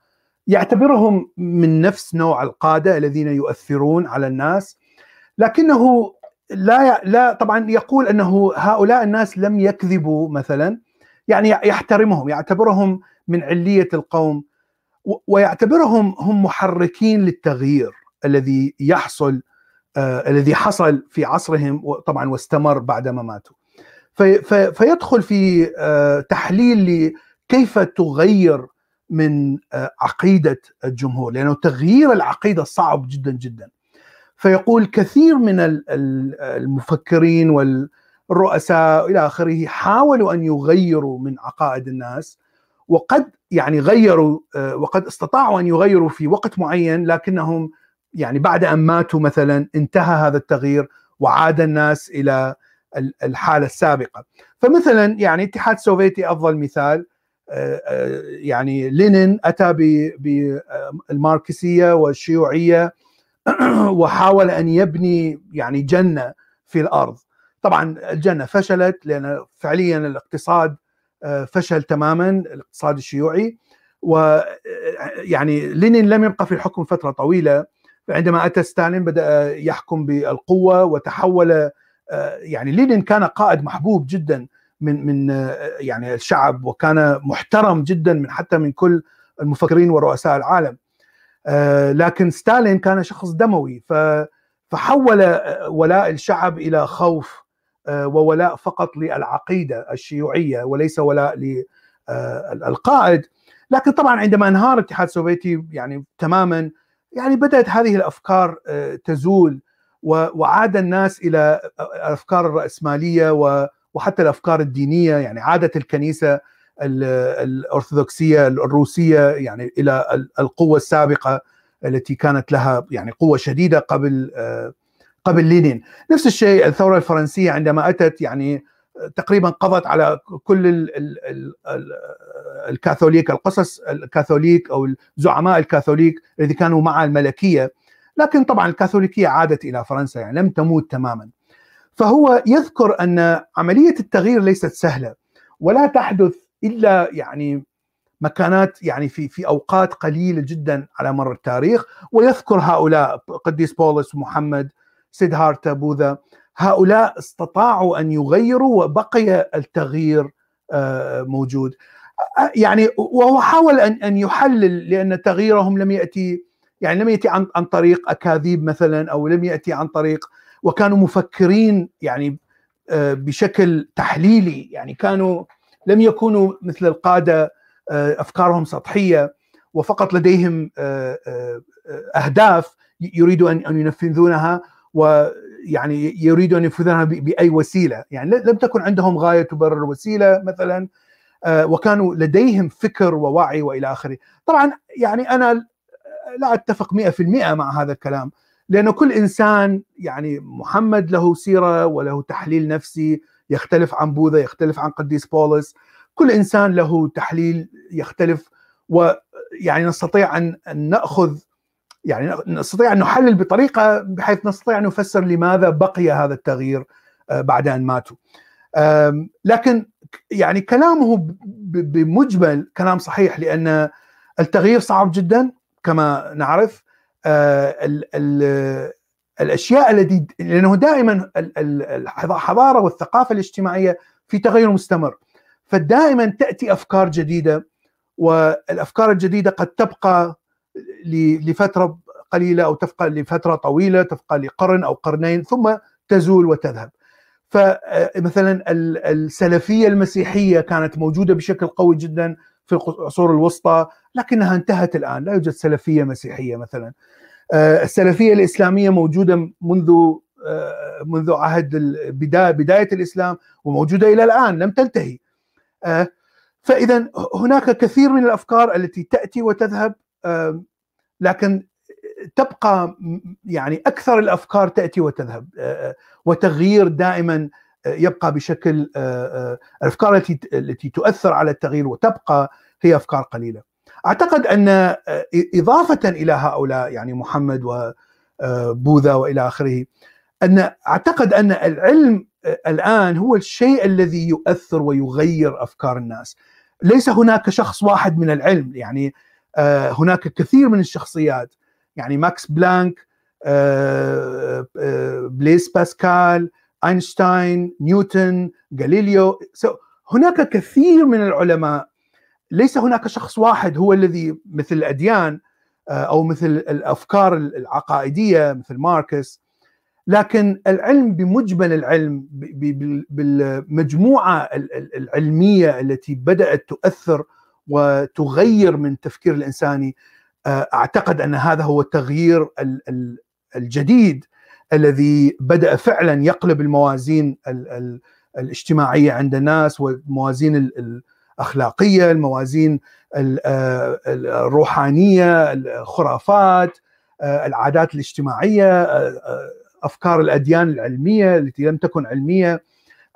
يعتبرهم من نفس نوع القادة الذين يؤثرون على الناس. لكنه لا لا طبعا يقول أنه هؤلاء الناس لم يكذبوا مثلا. يعني يحترمهم يعتبرهم من علية القوم ويعتبرهم هم محركين للتغيير الذي يحصل آه الذي حصل في عصرهم طبعا واستمر بعدما ماتوا. في في فيدخل في آه تحليل لكيف تغير من آه عقيدة الجمهور لأنه تغيير العقيدة صعب جدا جدا. فيقول كثير من المفكرين والرؤساء إلى آخره حاولوا أن يغيروا من عقائد الناس وقد يعني غيروا وقد استطاعوا أن يغيروا في وقت معين لكنهم يعني بعد أن ماتوا مثلا انتهى هذا التغيير وعاد الناس إلى الحالة السابقة. فمثلا يعني الاتحاد السوفيتي أفضل مثال يعني لينين أتى بالماركسية والشيوعية وحاول أن يبني يعني جنة في الأرض. طبعا الجنة فشلت لأن فعليا الاقتصاد فشل تماما الاقتصاد الشيوعي. ويعني لينين لم يبقى في الحكم فترة طويلة عندما أتى ستالين بدأ يحكم بالقوة وتحول يعني لينين كان قائد محبوب جدا من من يعني الشعب وكان محترم جدا من حتى من كل المفكرين ورؤساء العالم. لكن ستالين كان شخص دموي فحول ولاء الشعب إلى خوف وولاء فقط للعقيدة الشيوعية وليس ولاء للقائد لكن طبعا عندما انهار الاتحاد السوفيتي يعني تماما يعني بدأت هذه الأفكار تزول وعاد الناس إلى الأفكار الرأسمالية وحتى الأفكار الدينية يعني عادت الكنيسة الأرثوذكسية الروسية يعني إلى القوة السابقة التي كانت لها يعني قوة شديدة قبل قبل لينين. نفس الشيء الثورة الفرنسية عندما أتت يعني تقريبا قضت على كل ال ال ال الكاثوليك القصص الكاثوليك أو الزعماء الكاثوليك الذي كانوا مع الملكية. لكن طبعا الكاثوليكية عادت إلى فرنسا يعني لم تموت تماما. فهو يذكر أن عملية التغيير ليست سهلة ولا تحدث إلا يعني مكانات يعني في في أوقات قليلة جدا على مر التاريخ. ويذكر هؤلاء قديس بولس ومحمد سيدهارتا بوذا هؤلاء استطاعوا أن يغيروا وبقي التغيير موجود. يعني وهو حاول أن أن يحلل لأن تغييرهم لم يأتي يعني لم يأتي عن عن طريق أكاذيب مثلا أو لم يأتي عن طريق وكانوا مفكرين يعني بشكل تحليلي يعني كانوا لم يكونوا مثل القادة أفكارهم سطحية وفقط لديهم أهداف يريدوا أن ينفذونها ويعني يريدوا أن ينفذونها بأي وسيلة. يعني لم تكن عندهم غاية تبرر وسيلة مثلا وكانوا لديهم فكر ووعي وإلى آخره. طبعا يعني أنا لا أتفق 100% مع هذا الكلام لأن كل إنسان يعني محمد له سيرة وله تحليل نفسي يختلف عن بوذا يختلف عن قديس بولس. كل إنسان له تحليل يختلف ويعني نستطيع أن نأخذ يعني نستطيع أن نحلل بطريقة بحيث نستطيع أن نفسر لماذا بقي هذا التغيير بعد أن ماتوا. لكن يعني كلامه بمجمل كلام صحيح لأن التغيير صعب جدا كما نعرف. ال الأشياء التي لأنه دائما الحضارة والثقافة الاجتماعية في تغير مستمر. فدائما تأتي أفكار جديدة والأفكار الجديدة قد تبقى لفترة قليلة أو تبقى لفترة طويلة تبقى لقرن أو قرنين ثم تزول وتذهب. فمثلا السلفية المسيحية كانت موجودة بشكل قوي جدا في العصور الوسطى لكنها انتهت الآن. لا يوجد سلفية مسيحية مثلا. السلفية الإسلامية موجودة منذ منذ عهد بدايه بداية الإسلام وموجودة إلى الآن لم تنتهي. فاذا هناك كثير من الأفكار التي تأتي وتذهب. لكن تبقى يعني أكثر الأفكار تأتي وتذهب وتغيير دائما يبقى بشكل الأفكار التي التي تؤثر على التغيير وتبقى هي أفكار قليلة. أعتقد أن إضافة إلى هؤلاء يعني محمد وبوذا وإلى آخره أن أعتقد أن العلم الآن هو الشيء الذي يؤثر ويغير أفكار الناس. ليس هناك شخص واحد من العلم يعني هناك كثير من الشخصيات. يعني ماكس بلانك بليز باسكال أينشتاين نيوتن غاليليو. هناك كثير من العلماء. ليس هناك شخص واحد هو الذي مثل الاديان أو مثل الأفكار العقائدية مثل ماركس. لكن العلم بمجمل العلم بالمجموعة العلمية التي بدأت تؤثر وتغير من التفكير الانساني أعتقد أن هذا هو التغيير الجديد الذي بدأ فعلا يقلب الموازين الاجتماعية عند الناس والموازين الأخلاقية، الموازين الروحانية، الخرافات، العادات الاجتماعية، أفكار الأديان العلمية التي لم تكن علمية.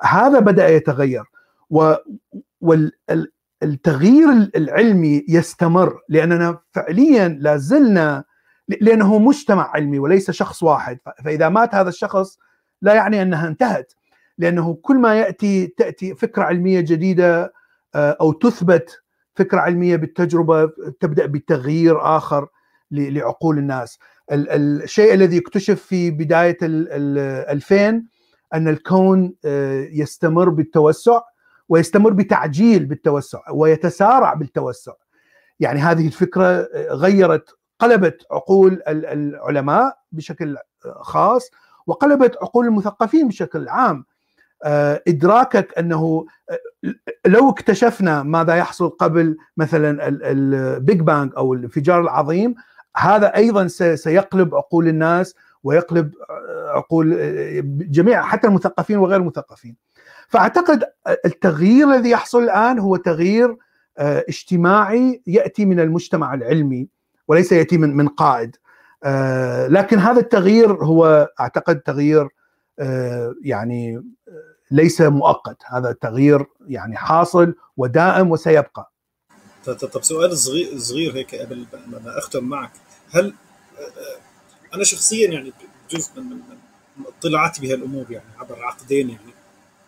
هذا بدأ يتغير والتغيير العلمي يستمر لأننا فعليا لا زلنا لأنه مجتمع علمي وليس شخص واحد. فإذا مات هذا الشخص لا يعني أنها انتهت لأنه كل ما يأتي تأتي فكرة علمية جديدة آه، أو تثبت فكرة علمية بالتجربة تبدأ بتغيير آخر لعقول الناس. الشيء الذي اكتشف في بداية ال 2000 أن الكون آه، يستمر بالتوسع. ويستمر بتعجيل بالتوسع ويتسارع بالتوسع. يعني هذه الفكرة غيرت قلبت عقول العلماء بشكل خاص وقلبت عقول المثقفين بشكل عام. آه، إدراكك أنه آه، لو اكتشفنا ماذا يحصل قبل مثلا ال Big Bang أو الانفجار العظيم هذا أيضا سيقلب عقول الناس ويقلب آه، عقول جميع حتى المثقفين وغير المثقفين. فأعتقد التغيير الذي يحصل الآن هو تغيير اجتماعي يأتي من المجتمع العلمي وليس يأتي من من قائد. لكن هذا التغيير هو أعتقد تغيير يعني ليس مؤقت. هذا التغيير يعني حاصل ودائم وسيبقى. طب سؤال صغير صغير هيك قبل ما أختم معك. هل أنا شخصيا يعني جزء من من اطلاعاتي بهالأمور يعني عبر عقدين يعني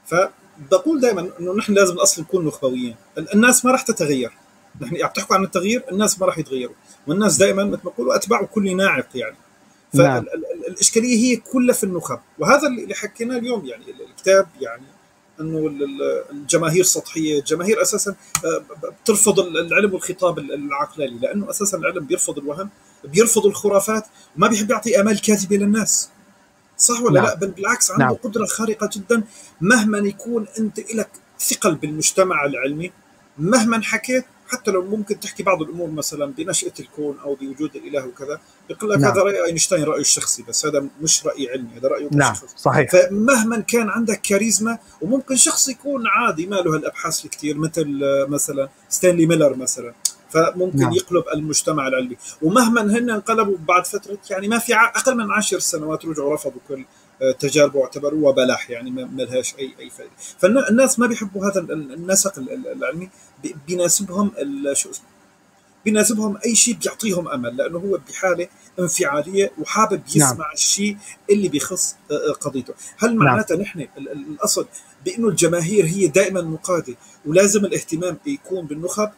فبقول دائما إنه نحن لازم الأصل نكون نخبويين. الناس ما راح تتغير. نحن عم تحكوا عن التغيير الناس ما راح يتغيروا. والناس دائما مثل ما بقولوا اتباع كل ناعق يعني. نعم. فالاشكاليه هي كلها في النخب. وهذا اللي حكيناه اليوم يعني الكتاب يعني إنه الجماهير سطحيه، الجماهير أساسا آه، بترفض العلم والخطاب العقلاني. لأنه أساسا العلم بيرفض الوهم، بيرفض الخرافات وما بيحب يعطي آمال كاذبة للناس. صح ولا نعم. لا؟ بل بالعكس عنده نعم. قدرة خارقة جدا مهما يكون أنت لك ثقل بالمجتمع العلمي مهما حكيت حتى لو ممكن تحكي بعض الأمور مثلا بنشأة الكون أو بوجود الإله وكذا بيقول لك نعم. هذا رأي أينشتاين رأيه الشخصي بس هذا مش رأي علمي هذا رأيه نعم شخصي. صحيح فمهما كان عندك كاريزما وممكن شخص يكون عادي ما له هالأبحاث الكثير مثل مثلا ستانلي ميلر مثلا فممكن نعم. يقلب المجتمع العلمي ومهما هن انقلبوا بعد فترة يعني ما في أقل من عشر سنوات رجعوا رفضوا كل تجاربه واعتبروها بلاح يعني ما لهاش أي أي فائده فالناس ما بيحبوا هذا النسق العلمي بيناسبهم شو اسمه بيناسبهم أي شيء بيعطيهم أمل لأنه هو بحالة انفعالية وحابب نعم. يسمع نعم. الشيء اللي بيخص آه، آه، قضيته هل نعم. معناتها نعم. نحن الأصل بأنه الجماهير هي دائما مقاده ولازم الاهتمام يكون بالنخب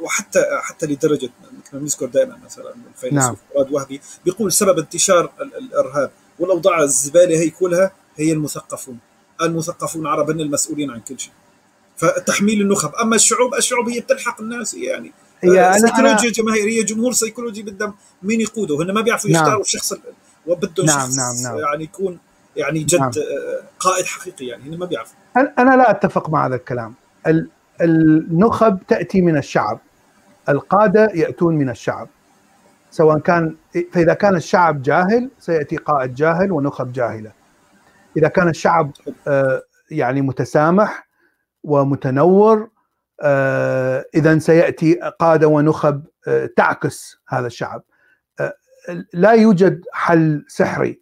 وحتى حتى لدرجة مثل ما بنذكر دائما مثلا الفيلسوف نعم. مراد وهبي بيقول سبب انتشار الإرهاب والاوضاع الزبالة هي كلها هي المثقفون المثقفون عرب هن المسؤولين عن كل شيء فتحميل النخب أما الشعوب الشعوب هي بتلحق الناس يعني هي أنا سيكولوجيا جماهيرية جمهور سيكولوجي بدهم مين يقوده هن ما بيعرفوا يختاروا نعم. الشخص وبدهم نعم شخص نعم نعم. يعني يكون يعني جد نعم. قائد حقيقي يعني هن ما بيعرفوا أنا لا أتفق مع هذا الكلام النخب تأتي من الشعب القادة يأتون من الشعب. سواء كان فإذا كان الشعب جاهل سيأتي قائد جاهل ونخب جاهلة. إذا كان الشعب آه، يعني متسامح ومتنور آه، إذا سيأتي قادة ونخب آه، تعكس هذا الشعب. لا يوجد حل سحري.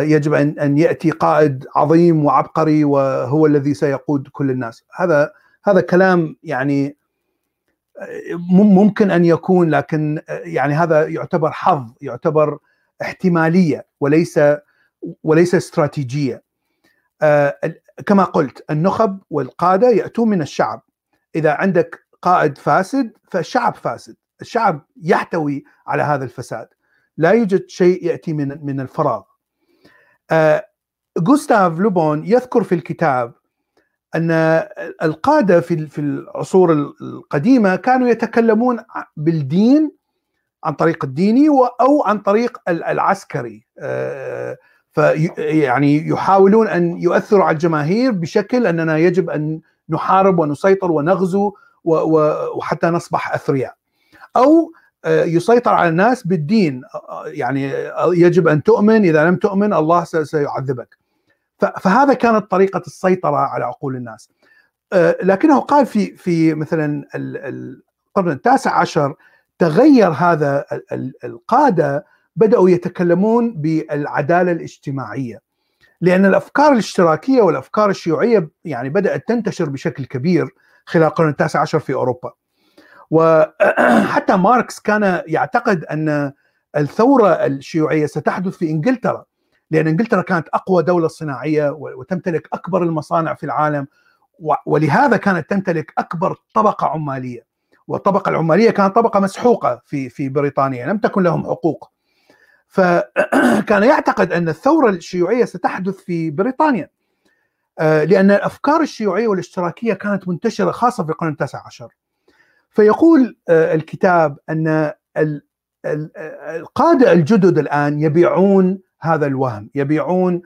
يجب أن يأتي قائد عظيم وعبقري وهو الذي سيقود كل الناس. هذا هذا كلام يعني ممكن أن يكون لكن يعني هذا يعتبر حظ يعتبر احتمالية وليس وليس استراتيجية. آه، كما قلت النخب والقادة يأتون من الشعب. إذا عندك قائد فاسد فالشعب فاسد. الشعب يحتوي على هذا الفساد. لا يوجد شيء يأتي من من الفراغ. جوستاف آه، لوبون يذكر في الكتاب أن القادة في في العصور القديمة كانوا يتكلمون بالدين عن طريق الديني أو عن طريق العسكري. آه، فيعني يحاولون أن يؤثروا على الجماهير بشكل أننا يجب أن نحارب ونسيطر ونغزو وحتى نصبح أثرياء. أو آه، يسيطر على الناس بالدين. آه، يعني يجب أن تؤمن. إذا لم تؤمن الله سيعذبك. فهذا كانت طريقة السيطرة على عقول الناس. آه، لكنه قال في في مثلا القرن التاسع عشر تغير هذا القادة بدأوا يتكلمون بالعدالة الاجتماعية. لأن الأفكار الاشتراكية والأفكار الشيوعية يعني بدأت تنتشر بشكل كبير خلال القرن التاسع عشر في أوروبا. وحتى ماركس كان يعتقد أن الثورة الشيوعية ستحدث في إنجلترا. لأن إنجلترا كانت أقوى دولة صناعية وتمتلك أكبر المصانع في العالم ولهذا كانت تمتلك أكبر طبقة عمالية. والطبقة العمالية كانت طبقة مسحوقة في في بريطانيا لم تكن لهم حقوق. فكان يعتقد أن الثورة الشيوعية ستحدث في بريطانيا. لأن الأفكار الشيوعية والاشتراكية كانت منتشرة خاصة في القرن التاسع عشر. فيقول الكتاب أن القادة الجدد الآن يبيعون هذا الوهم. يبيعون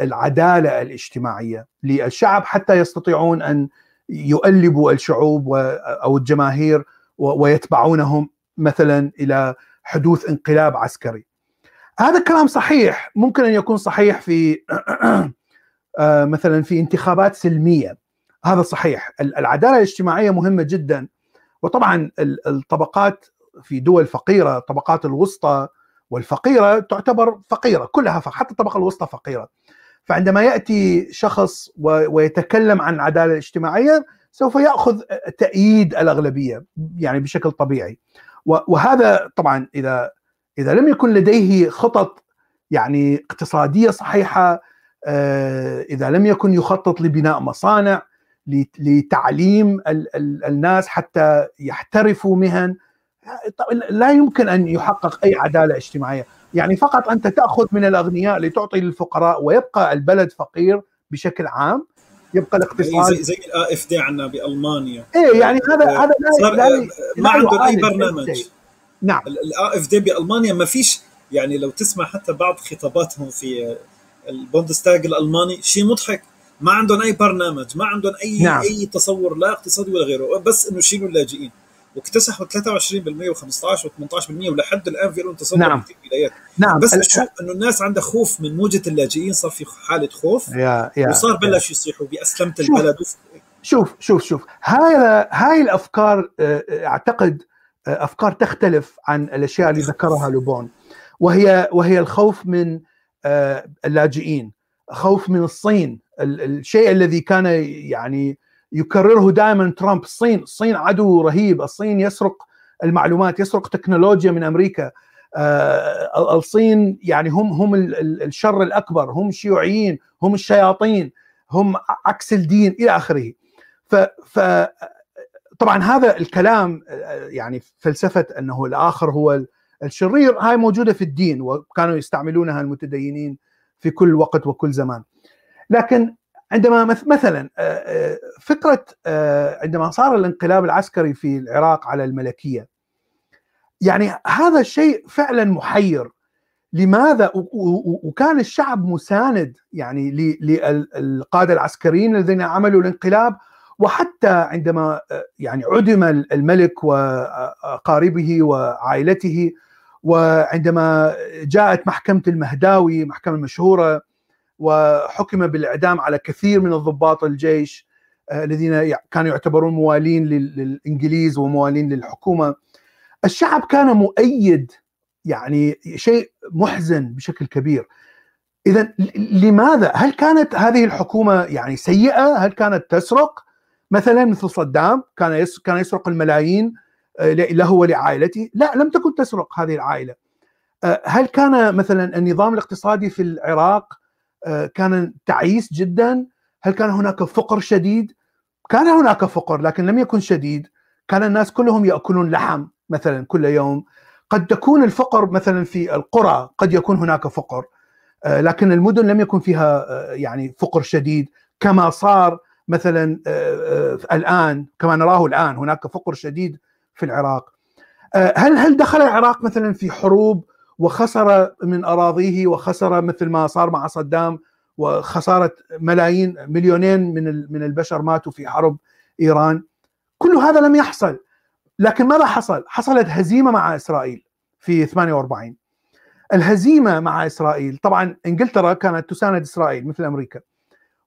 العدالة الاجتماعية للشعب حتى يستطيعون أن يؤلبوا الشعوب أو الجماهير ويتبعونهم مثلا إلى حدوث انقلاب عسكري. هذا الكلام صحيح. ممكن أن يكون صحيح في مثلا في انتخابات سلمية. هذا صحيح. العدالة الاجتماعية مهمة جدا. وطبعا الطبقات في دول فقيرة الطبقات الوسطى والفقيرة تعتبر فقيرة كلها فقيرة. حتى الطبقة الوسطى فقيرة فعندما يأتي شخص ويتكلم عن العدالة الاجتماعية سوف يأخذ تأييد الأغلبية يعني بشكل طبيعي وهذا طبعا إذا إذا لم يكن لديه خطط يعني اقتصادية صحيحة إذا لم يكن يخطط لبناء مصانع لتعليم الناس حتى يحترفوا مهن لا يمكن أن يحقق أي عدالة اجتماعية، يعني فقط أنت تأخذ من الأغنياء لتعطي للفقراء ويبقى البلد فقير بشكل عام يبقى الاقتصاد زي, زي ال AfD عندنا بألمانيا. إيه يعني هذا هذا لا, لا ما عندهم أي برنامج. نعم ال AfD بألمانيا ما فيش يعني لو تسمع حتى بعض خطاباتهم في البوندستاج الألماني شيء مضحك. ما عندهم أي برنامج ما عندهم اي نعم. أي تصور لا اقتصادي ولا غيره. بس إنه يشيلوا اللاجئين. واكتسحوا 23% و15 و18% ولحد الآن في لهم تصور نعم. في الولايات نعم. بس شو إنه الناس عندها خوف من موجة اللاجئين صار في حالة خوف يا يا وصار بلش يصيحوا بأسلمة البلد. شوف شوف شوف. هاي هاي الأفكار أعتقد أفكار تختلف عن الأشياء اللي ذكرها لوبون. وهي وهي الخوف من اللاجئين خوف من الصين. الشيء الذي كان يعني يكرره دائما ترامب. الصين الصين عدو رهيب. الصين يسرق المعلومات يسرق تكنولوجيا من أمريكا. آه الصين يعني هم هم الشر الأكبر. هم الشيوعيين هم الشياطين هم عكس الدين إلى آخره. ف, ف طبعا هذا الكلام يعني فلسفة أنه الآخر هو الشرير هاي موجودة في الدين وكانوا يستعملونها المتدينين في كل وقت وكل زمان. لكن عندما مثلا فكرة عندما صار الانقلاب العسكري في العراق على الملكية يعني هذا الشيء فعلا محير. لماذا؟ وكان الشعب مساند يعني للقاده العسكريين الذين عملوا الانقلاب وحتى عندما يعني عدم الملك وقاربه وعائلته وعندما جاءت محكمة المهداوي محكمة مشهورة وحكم بالإعدام على كثير من الضباط الجيش الذين كانوا يعتبرون موالين للإنجليز وموالين للحكومة. الشعب كان مؤيد يعني شيء محزن بشكل كبير. اذا لماذا؟ هل كانت هذه الحكومة يعني سيئة؟ هل كانت تسرق؟ مثلا مثل صدام كان كان يسرق الملايين له ولعائلته. لا لم تكن تسرق هذه العائلة. هل كان مثلا النظام الاقتصادي في العراق كان تعيس جدا. هل كان هناك فقر شديد؟ كان هناك فقر لكن لم يكن شديد. كان الناس كلهم يأكلون لحم مثلا كل يوم. قد تكون الفقر مثلا في القرى قد يكون هناك فقر. لكن المدن لم يكن فيها يعني فقر شديد. كما صار مثلا الآن كما نراه الآن هناك فقر شديد في العراق. هل هل دخل العراق مثلا في حروب؟ وخسر من أراضيه وخسر مثل ما صار مع صدام وخسارة ملايين مليونين من من البشر ماتوا في حرب إيران. كل هذا لم يحصل. لكن ماذا حصل؟ حصلت هزيمة مع إسرائيل في 48 الهزيمة مع إسرائيل طبعا إنجلترا كانت تساند إسرائيل مثل أمريكا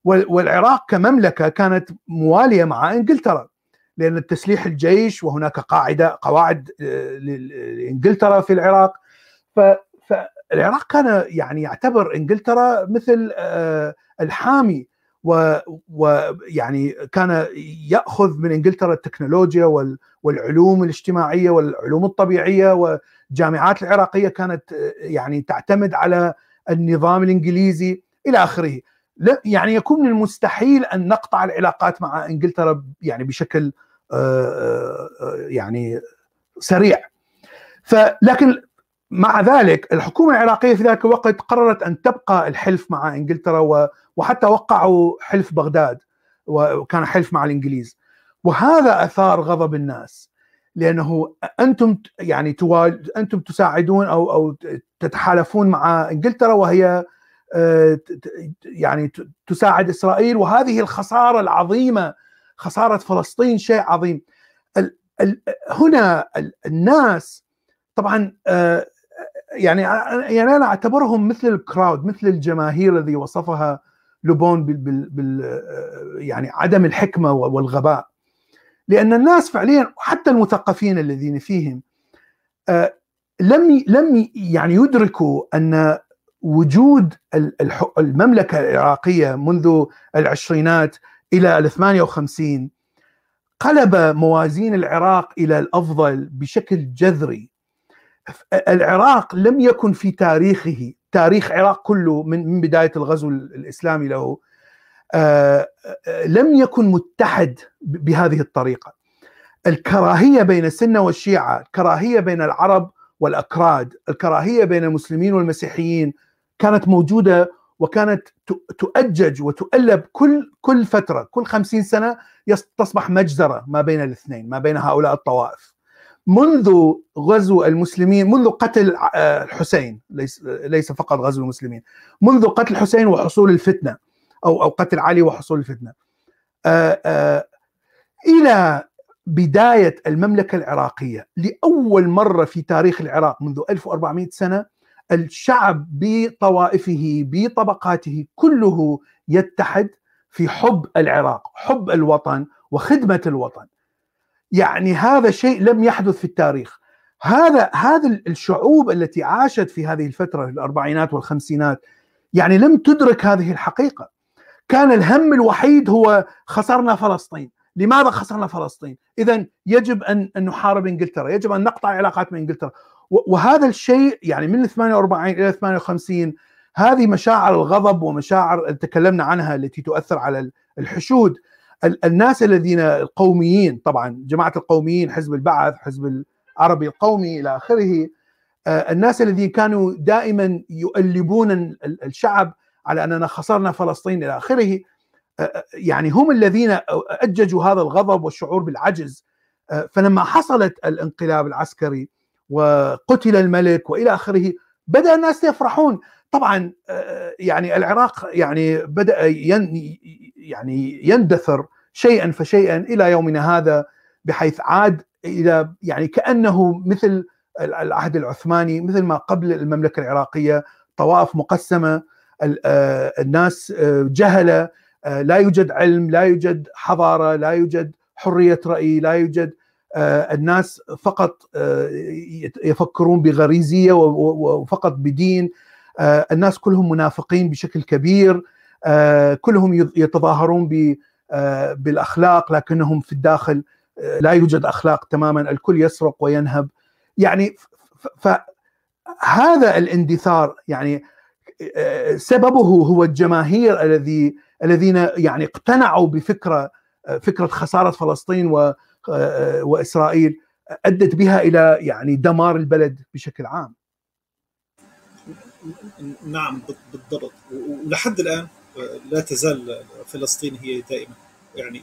والعراق كمملكة كانت موالية مع إنجلترا لأن التسليح الجيش وهناك قاعدة قواعد لإنجلترا في العراق. العراق كان يعني يعتبر إنجلترا مثل الحامي ويعني كان يأخذ من إنجلترا التكنولوجيا والعلوم الاجتماعية والعلوم الطبيعية والجامعات العراقية كانت يعني تعتمد على النظام الإنجليزي إلى آخره. يعني يكون من المستحيل أن نقطع العلاقات مع إنجلترا يعني بشكل يعني سريع. فلكن مع ذلك الحكومة العراقية في ذلك الوقت قررت أن تبقى الحلف مع إنجلترا وحتى وقعوا حلف بغداد وكان حلف مع الإنجليز. وهذا أثار غضب الناس لأنه أنتم يعني أنتم تساعدون أو أو تتحالفون مع إنجلترا وهي يعني تساعد إسرائيل. وهذه الخسارة العظيمة خسارة فلسطين شيء عظيم. هنا الناس طبعا يعني يعني أنا أعتبرهم مثل الكراود مثل الجماهير الذي وصفها لوبون بال, بال يعني عدم الحكمة والغباء. لأن الناس فعليا حتى المثقفين الذين فيهم لم لم يعني يدركوا أن وجود المملكة العراقية منذ العشرينات إلى ال 58 قلب موازين العراق إلى الأفضل بشكل جذري. العراق لم يكن في تاريخه تاريخ العراق كله من من بداية الغزو الإسلامي له لم يكن متحد بهذه الطريقة. الكراهية بين السنة والشيعة الكراهية بين العرب والأكراد الكراهية بين المسلمين والمسيحيين كانت موجودة وكانت تؤجج وتؤلب كل كل فترة كل خمسين سنة تصبح مجزرة ما بين الاثنين ما بين هؤلاء الطوائف. منذ غزو المسلمين منذ قتل الحسين ليس ليس فقط غزو المسلمين منذ قتل الحسين وحصول الفتنة أو أو قتل علي وحصول الفتنة. آآ آآ إلى بداية المملكة العراقية لأول مرة في تاريخ العراق منذ 1400 سنة الشعب بطوائفه بطبقاته كله يتحد في حب العراق حب الوطن وخدمة الوطن. يعني هذا شيء لم يحدث في التاريخ. هذا هذا الشعوب التي عاشت في هذه الفترة الأربعينات والخمسينات يعني لم تدرك هذه الحقيقة. كان الهم الوحيد هو خسرنا فلسطين. لماذا خسرنا فلسطين؟ اذا يجب أن أن نحارب إنجلترا يجب أن نقطع علاقات مع إنجلترا. وهذا الشيء يعني من 48 إلى 58 هذه مشاعر الغضب ومشاعر تكلمنا عنها التي تؤثر على الحشود الناس الذين القوميين طبعا جماعة القوميين حزب البعث حزب العربي القومي إلى آخره الناس الذين كانوا دائما يؤلبون الشعب على أننا خسرنا فلسطين إلى آخره يعني هم الذين أججوا هذا الغضب والشعور بالعجز فلما حصلت الانقلاب العسكري وقتل الملك وإلى آخره بدأ الناس يفرحون. طبعا يعني العراق يعني بدأ يعني يندثر شيئا فشيئا إلى يومنا هذا بحيث عاد إلى يعني كأنه مثل العهد العثماني مثل ما قبل المملكة العراقية طوائف مقسمة الناس جهلة لا يوجد علم لا يوجد حضارة لا يوجد حرية رأي لا يوجد الناس فقط يفكرون بغريزية وفقط بدين الناس كلهم منافقين بشكل كبير كلهم يتظاهرون بالأخلاق لكنهم في الداخل لا يوجد أخلاق تماما الكل يسرق وينهب يعني فهذا الاندثار يعني سببه هو الجماهير الذي الذين يعني اقتنعوا بفكرة فكرة خسارة فلسطين وإسرائيل أدت بها إلى يعني دمار البلد بشكل عام. نعم بالضبط ولحد الآن لا تزال فلسطين هي دائما يعني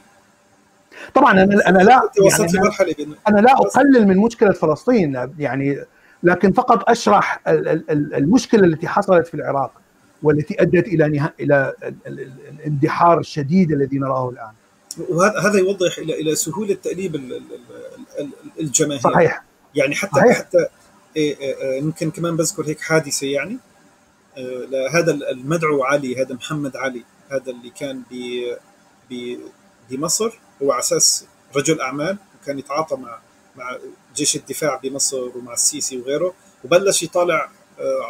طبعا أنا أنا لا يعني أنا لا أقلل من مشكلة فلسطين يعني لكن فقط أشرح المشكلة التي حصلت في العراق والتي أدت إلى نها... إلى الاندحار الشديد الذي نراه الآن. وهذا هذا يوضح إلى إلى سهولة تأليب الجماهير صحيح يعني حتى صحيح. حتى يمكن كمان بذكر هيك حادثة يعني لهذا المدعو علي هذا محمد علي هذا اللي كان ب بمصر هو على أساس رجل أعمال وكان يتعاطى مع مع جيش الدفاع بمصر ومع السيسي وغيره وبلش يطالع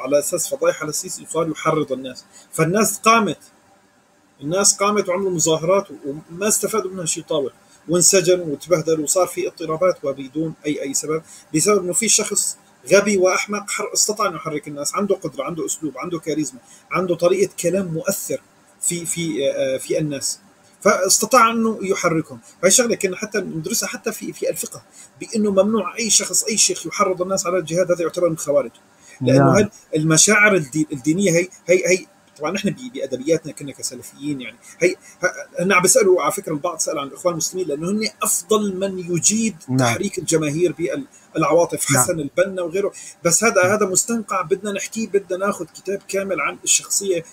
على أساس فضايح على السيسي وصار يحرض الناس. فالناس قامت. الناس قامت وعملوا مظاهرات وما استفادوا منها شيء طاول وانسجنوا وتبهدلوا وصار في اضطرابات وبدون اي أي سبب بسبب إنه في شخص غبي وأحمق استطاع أن يحرك الناس. عنده قدرة عنده أسلوب عنده كاريزما عنده طريقة كلام مؤثر في في في الناس. فاستطاع أنه يحركهم. فهي شغلة كنا حتى ندرسها حتى في في الفقه بأنه ممنوع أي شخص أي شيخ يحرض الناس على الجهاد هذا يعتبر من الخوارج لأنه نعم. المشاعر الدينية هي هي هي طبعا نحن بأدبياتنا كنا كسلفيين يعني هي هن عم بيسالوا على فكرة البعض سأل عن الإخوان المسلمين لأنه هن أفضل من يجيد نعم. تحريك الجماهير بالعواطف حسن نعم. البنا وغيره بس هذا هذا مستنقع بدنا نحكيه بدنا ناخذ كتاب كامل عن الشخصية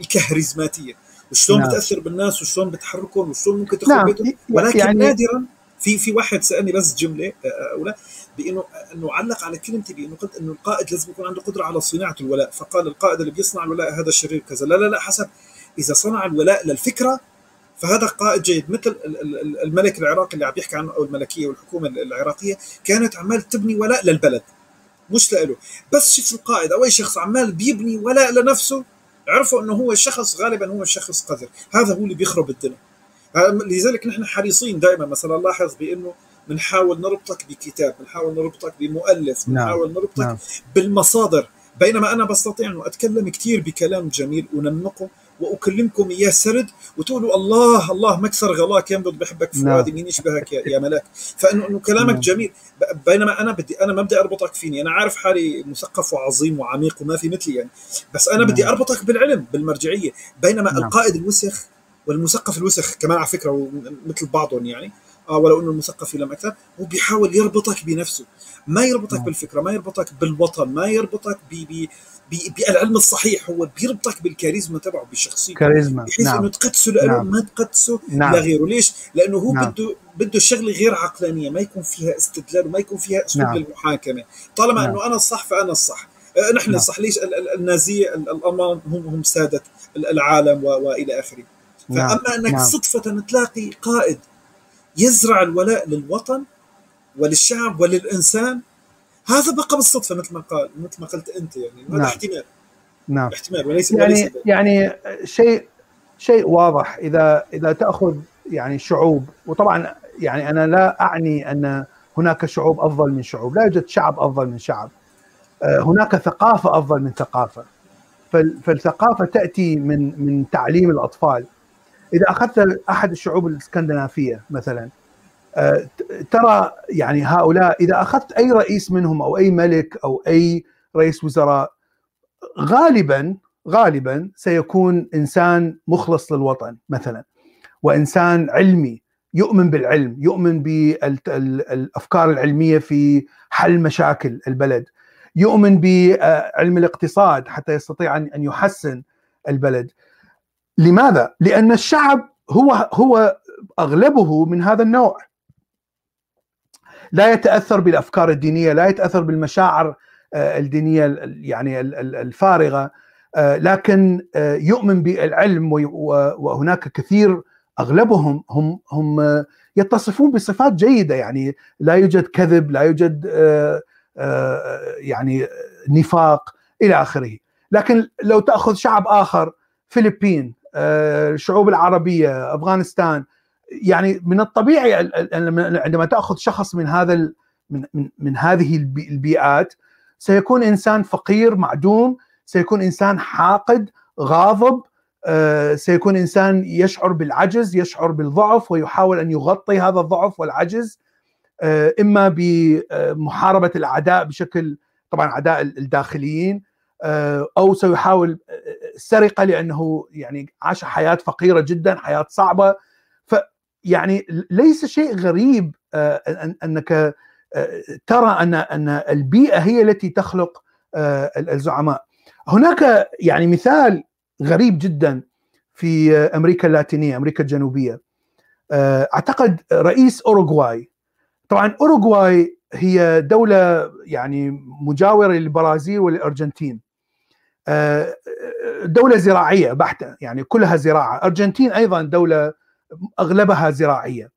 الكهرزماتيه وشلون نعم. بتأثر بالناس وشلون بتحركهم وشلون ممكن تدخل نعم. بيتهم ولكن يعني... نادرا في في واحد سألني بس جملة أو لا بإنه أنه علق على كلمتي بإنه قلت أنه القائد لازم يكون عنده قدرة على صناعة الولاء فقال القائد اللي بيصنع الولاء هذا شرير كذا. لا لا لا حسب. إذا صنع الولاء للفكرة فهذا قائد جيد. مثل الملك العراقي اللي عم يحكي عنه أو الملكية والحكومة العراقية كانت عمال تبني ولاء للبلد. مش لإله. بس شوف القائد أو أي شخص عمال بيبني ولاء لنفسه عرفوا إنه هو شخص غالبا هو شخص قذر. هذا هو اللي بيخرب الدنيا. لذلك نحن حريصين دائما مثلا لاحظ بإنه بنحاول نربطك بكتاب بنحاول نربطك بمؤلف نعم. بنحاول نربطك نعم. بالمصادر. بينما أنا بستطيع انه أتكلم كثير بكلام جميل وننمقه وأكلمكم إياه سرد وتقولوا الله الله مكسر غلاك ينبض بحبك فؤادي مين يشبهك يا, يا ملاك؟ فانه إنه كلامك نعم. جميل. بينما أنا بدي أنا ما بدي أربطك فيني. أنا عارف حالي مثقف وعظيم وعميق وما في مثلي يعني. بس أنا بدي أربطك بالعلم بالمرجعية. بينما القائد الوسخ والمثقف الوسخ كمان على فكرة مثل بعضهم يعني ولو إنه المثقف لم أكثر هو بيحاول يربطك بنفسه ما يربطك نعم. بالفكرة ما يربطك بالوطن ما يربطك ب بالعلم الصحيح هو بيربطك بالكاريزما تبعه بشخصيته كاريزما بحيث نعم. انه تقدسه له نعم. ما تقدسه نعم. لغيره ليش؟ لأنه هو نعم. بده بده شغلة غير عقلانية ما يكون فيها استدلال وما يكون فيها أسلوب نعم. للمحاكمة طالما نعم. إنه أنا الصح فأنا الصح آه، نحن نعم. الصح ليش النازية الالمان هم هم سادة العالم وإلى آخره نعم. فأما أنك نعم. صدفة تلاقي قائد يزرع الولاء للوطن وللشعب وللإنسان هذا بقى بالصدفه مثل ما قال مثل ما قلت أنت يعني هذا نعم. احتمال نعم احتمال وليس يعني وليس يعني شيء شيء واضح اذا إذا تأخذ يعني شعوب وطبعا يعني أنا لا أعني أن هناك شعوب أفضل من شعوب، لا يوجد شعب أفضل من شعب. آه، هناك ثقافة أفضل من ثقافة. فالثقافة تأتي من من تعليم الأطفال. إذا أخذت أحد الشعوب الإسكندنافية مثلا آه، ترى يعني هؤلاء إذا أخذت أي رئيس منهم أو أي ملك أو أي رئيس وزراء غالبا غالبا سيكون إنسان مخلص للوطن مثلا وإنسان علمي يؤمن بالعلم يؤمن بالافكار العلمية في حل مشاكل البلد يؤمن بعلم الاقتصاد حتى يستطيع أن يحسن البلد. لماذا؟ لأن الشعب هو هو أغلبه من هذا النوع. لا يتأثر بالأفكار الدينية لا يتأثر بالمشاعر آه، الدينية يعني الفارغة. آه، لكن آه، يؤمن بالعلم وهناك كثير أغلبهم هم هم يتصفون بصفات جيدة. يعني لا يوجد كذب لا يوجد يعني نفاق إلى آخره. لكن لو تأخذ شعب آخر فلبين الشعوب العربية أفغانستان. يعني من الطبيعي عندما تأخذ شخص من هذا من من, هذه البيئات سيكون إنسان فقير معدوم سيكون إنسان حاقد غاضب آه، سيكون إنسان يشعر بالعجز يشعر بالضعف ويحاول أن يغطي هذا الضعف والعجز آه، إما بمحاربه الأعداء بشكل طبعا أعداء الداخليين آه، أو سيحاول السرقه لأنه يعني عاش حياة فقيرة جدا حياة صعبة يعني ليس شيء غريب آه، أنك آه، ترى ان أن البيئة هي التي تخلق آه، الزعماء. هناك يعني مثال غريب جدا في أمريكا اللاتينية، أمريكا الجنوبية. أعتقد رئيس أوروغواي طبعا أوروغواي هي دولة يعني مجاورة للبرازيل والارجنتين. دولة زراعية بحتة يعني كلها زراعة، أرجنتين أيضا دولة أغلبها زراعية.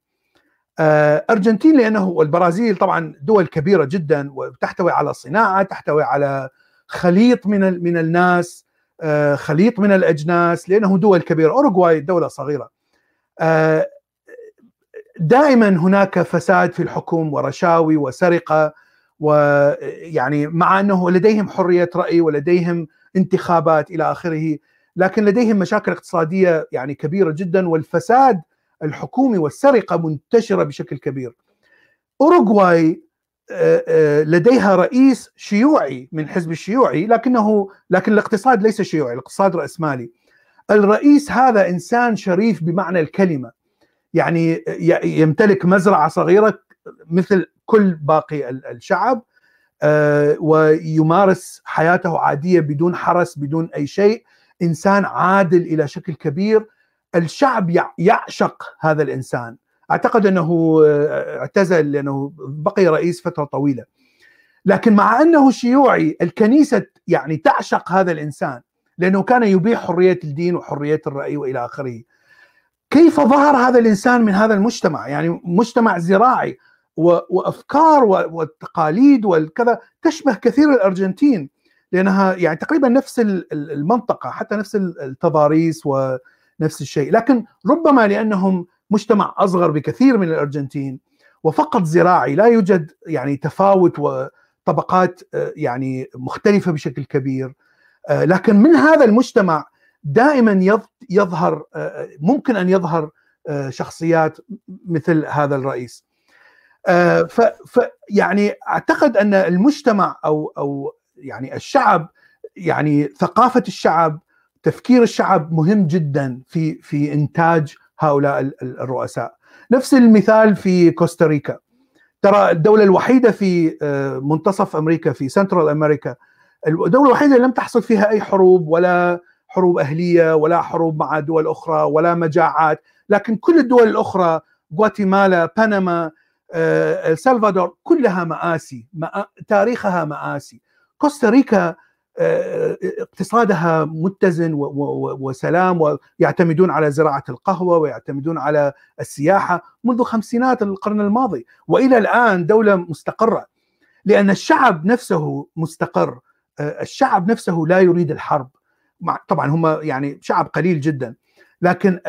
آه، أرجنتين لأنه والبرازيل طبعا دول كبيرة جدا وتحتوي على صناعة، تحتوي على خليط من من الناس خليط من الأجناس لأنه دول كبيرة. أوروغواي دولة صغيرة. دائما هناك فساد في الحكم ورشاوي وسرقة ويعني مع أنه لديهم حرية رأي ولديهم انتخابات إلى آخره لكن لديهم مشاكل اقتصادية يعني كبيرة جدا والفساد الحكومي والسرقة منتشرة بشكل كبير. أوروغواي لديها رئيس شيوعي من حزب الشيوعي لكنه لكن الاقتصاد ليس شيوعي، الاقتصاد رأسمالي. الرئيس هذا إنسان شريف بمعنى الكلمة. يعني يمتلك مزرعة صغيرة مثل كل باقي الشعب ويمارس حياته عادية بدون حرس بدون أي شيء. إنسان عادل إلى شكل كبير. الشعب يعشق هذا الإنسان. أعتقد أنه اعتزل لأنه بقي رئيس فترة طويلة. لكن مع أنه شيوعي الكنيسة يعني تعشق هذا الإنسان لأنه كان يبيح حرية الدين وحرية الرأي وإلى آخره. كيف ظهر هذا الإنسان من هذا المجتمع؟ يعني مجتمع زراعي. وأفكار والتقاليد والكذا تشبه كثير الأرجنتين لأنها يعني تقريبا نفس المنطقة حتى نفس التضاريس ونفس الشيء لكن ربما لأنهم مجتمع أصغر بكثير من الأرجنتين وفقط زراعي لا يوجد يعني تفاوت وطبقات يعني مختلفة بشكل كبير لكن من هذا المجتمع دائما يظهر ممكن أن يظهر شخصيات مثل هذا الرئيس. ف يعني أعتقد أن المجتمع أو أو يعني الشعب يعني ثقافة الشعب تفكير الشعب مهم جدا في في إنتاج هؤلاء الرؤساء. نفس المثال في كوستاريكا ترى الدولة الوحيدة في منتصف أمريكا في سنترال أمريكا الدولة الوحيدة اللي لم تحصل فيها أي حروب ولا حروب أهلية ولا حروب مع دول أخرى ولا مجاعات. لكن كل الدول الأخرى غواتيمالا بنما السلفادور كلها مآسي تاريخها مآسي. كوستاريكا اقتصادها متزن وسلام ويعتمدون على زراعة القهوة ويعتمدون على السياحة منذ خمسينات القرن الماضي. وإلى الآن دولة مستقرة. لأن الشعب نفسه مستقر. الشعب نفسه لا يريد الحرب. طبعا هم يعني شعب قليل جدا. لكن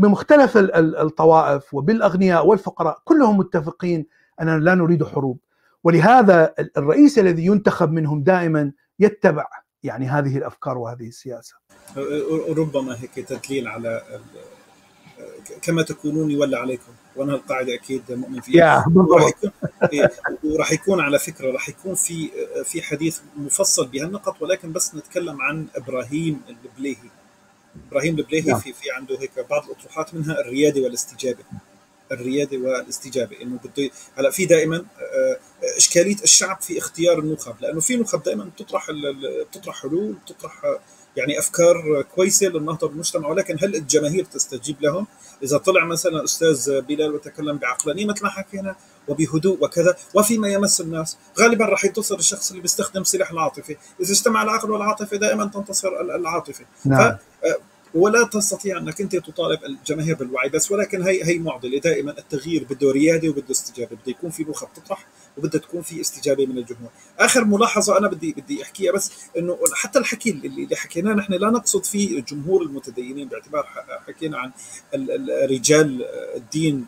بمختلف الطوائف وبالأغنياء والفقراء كلهم متفقين أننا لا نريد حروب. ولهذا الرئيس الذي ينتخب منهم دائما يتبع يعني هذه الأفكار وهذه السياسة. ربما هيك تدليل على كما تكونون يولى عليكم وأنا القاعدة أكيد مؤمن فيها. وراح يكون وراح يكون على فكرة راح يكون في في حديث مفصل بهالنقط ولكن بس نتكلم عن إبراهيم البليهي. إبراهيم البليهي في في عنده هيك بعض الأطروحات منها الريادة والاستجابة. الريادة والاستجابة. إنه بده هلا في دائما إشكالية الشعب في اختيار النخب. لأنه في نخب دائما بتطرح بتطرح حلول بتطرح يعني أفكار كويسة للنهضة بالمجتمع. ولكن هل الجماهير تستجيب لهم؟ إذا طلع مثلا أستاذ بلال وتكلم بعقلانية مثل ما حكينا وبهدوء وكذا وفيما يمس الناس. غالبا راح ينتصر الشخص اللي بيستخدم سلاح العاطفة. إذا اجتمع العقل والعاطفة دائما تنتصر العاطفة. نعم. ولا تستطيع أنك أنت تطالب الجماهير بالوعي بس ولكن هي هي معضلة. دائما التغيير بده ريادة وبده استجابة. بده يكون في نخب تطرح وبدها تكون في استجابة من الجمهور. آخر ملاحظة أنا بدي بدي أحكيها بس إنه حتى الحكي اللي حكيناه نحن لا نقصد فيه جمهور المتدينين باعتبار حكينا عن رجال الدين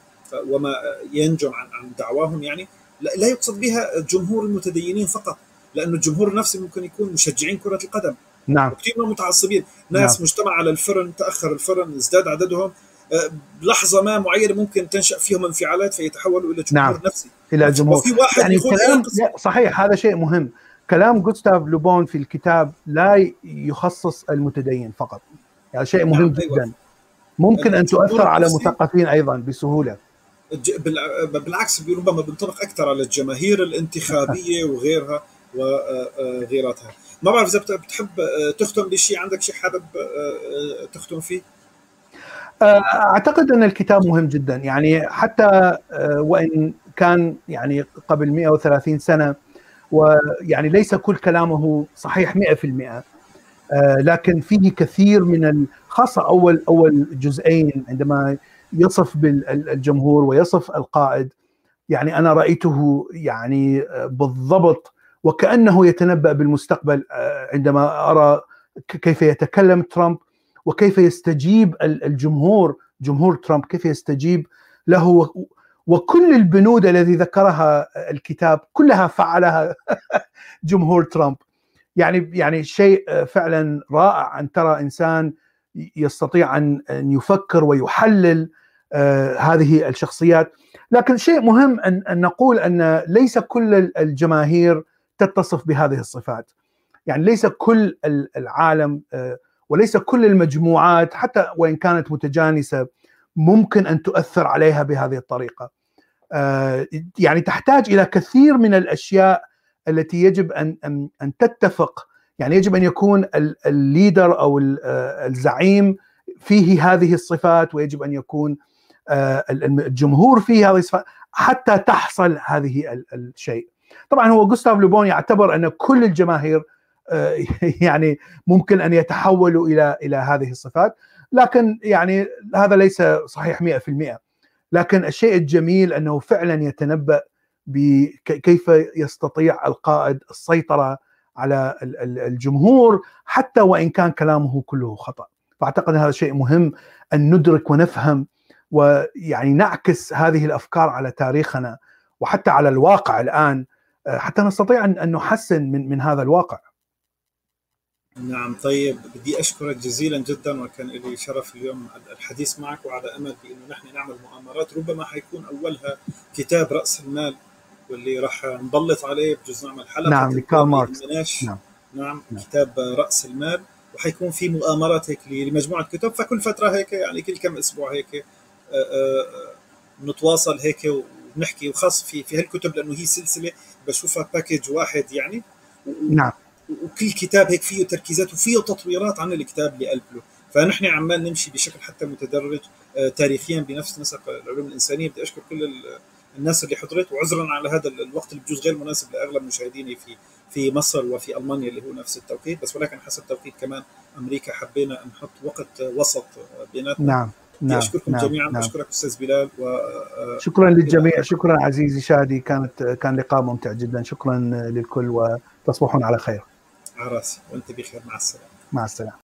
وما ينجم عن عن دعواهم يعني. لا يقصد بها جمهور المتدينين فقط لأنه الجمهور النفسي ممكن يكون مشجعين كرة القدم. نعم. كثير من المتعصبين ناس نعم. مجتمع على الفرن تأخر الفرن ازداد عددهم. بلحظة ما معينة ممكن تنشأ فيهم انفعالات فيتحولوا إلى جمهور نعم. نفسي. إلى جمهور. وفي واحد يعني كلام صحيح هذا شيء مهم. كلام جوستاف لوبون في الكتاب لا يخصص المتدين فقط. يعني شيء مهم نعم. جدا. أيوة. ممكن أن تؤثر على مثقفين أيضا بسهولة. بالعكس ربما بينطبق أكثر على الجماهير الانتخابية وغيرها وغيراتها ما بعرف إذا بتحب تختم بشيء عندك شيء حابب تختم فيه؟ أعتقد أن الكتاب مهم جدا. يعني حتى وإن كان يعني قبل 130 سنة ويعني ليس كل كلامه صحيح 100% لكن فيه كثير من خاصة أول أول جزئين عندما يصف بالجمهور ويصف القائد يعني أنا رأيته يعني بالضبط وكأنه يتنبأ بالمستقبل عندما أرى كيف يتكلم ترامب وكيف يستجيب الجمهور جمهور ترامب كيف يستجيب له وكل البنود الذي ذكرها الكتاب كلها فعلها جمهور ترامب. يعني يعني شيء فعلا رائع أن ترى إنسان يستطيع أن يفكر ويحلل هذه الشخصيات. لكن شيء مهم أن نقول أن ليس كل الجماهير تتصف بهذه الصفات يعني ليس كل العالم وليس كل المجموعات حتى وإن كانت متجانسة ممكن أن تؤثر عليها بهذه الطريقة. يعني تحتاج إلى كثير من الأشياء التي يجب أن أن أن تتفق يعني يجب أن يكون ال leader أو الزعيم فيه هذه الصفات ويجب أن يكون الجمهور فيه هذه الصفات حتى تحصل هذه الشيء. طبعا هو جوستاف لوبون يعتبر أن كل الجماهير يعني ممكن أن يتحولوا إلى إلى هذه الصفات لكن يعني هذا ليس صحيح 100% لكن الشيء الجميل أنه فعلا يتنبأ بكيف يستطيع القائد السيطرة على الجمهور حتى وإن كان كلامه كله خطأ. فأعتقد هذا شيء مهم أن ندرك ونفهم ويعني نعكس هذه الأفكار على تاريخنا وحتى على الواقع الآن حتى نستطيع ان نحسن من من هذا الواقع. نعم طيب. بدي أشكرك جزيلا جدا وكان لي شرف اليوم الحديث معك وعلى أمل بأنه نحن نعمل مؤامرات. ربما حيكون أولها كتاب رأس المال واللي راح نبلط عليه بجوز نعمل حلقه نعم لكارل ماركس. نعم. نعم نعم. كتاب رأس المال. وحيكون في مؤامرات هيك لمجموعة كتب. فكل فترة هيك يعني كل كم أسبوع هيك نتواصل هيك ونحكي وخاص في في هالكتب لأنه هي سلسلة بشوفها باكج واحد يعني. نعم. وكل كتاب هيك فيه تركيزات وفيه تطويرات عن الكتاب اللي ألفه فنحن عمال نمشي بشكل حتى متدرج تاريخيا بنفس نسق العلوم الإنسانية. بدي أشكر كل الناس اللي حضرت. وعذرا على هذا الوقت اللي بجوز غير مناسب لأغلب مشاهديني في في مصر وفي ألمانيا اللي هو نفس التوقيت. بس ولكن حسب توقيت كمان أمريكا حبينا نحط وقت وسط بيناتنا. نعم. نعم أشكركم نعم جميعا نعم. أشكرك أستاذ بلال و شكرا للجميع شكرا عزيزي شادي كانت كان لقاء ممتع جدا شكرا للكل وتصبحون على خير. على رأسي وأنت بخير مع السلامة. مع السلامة.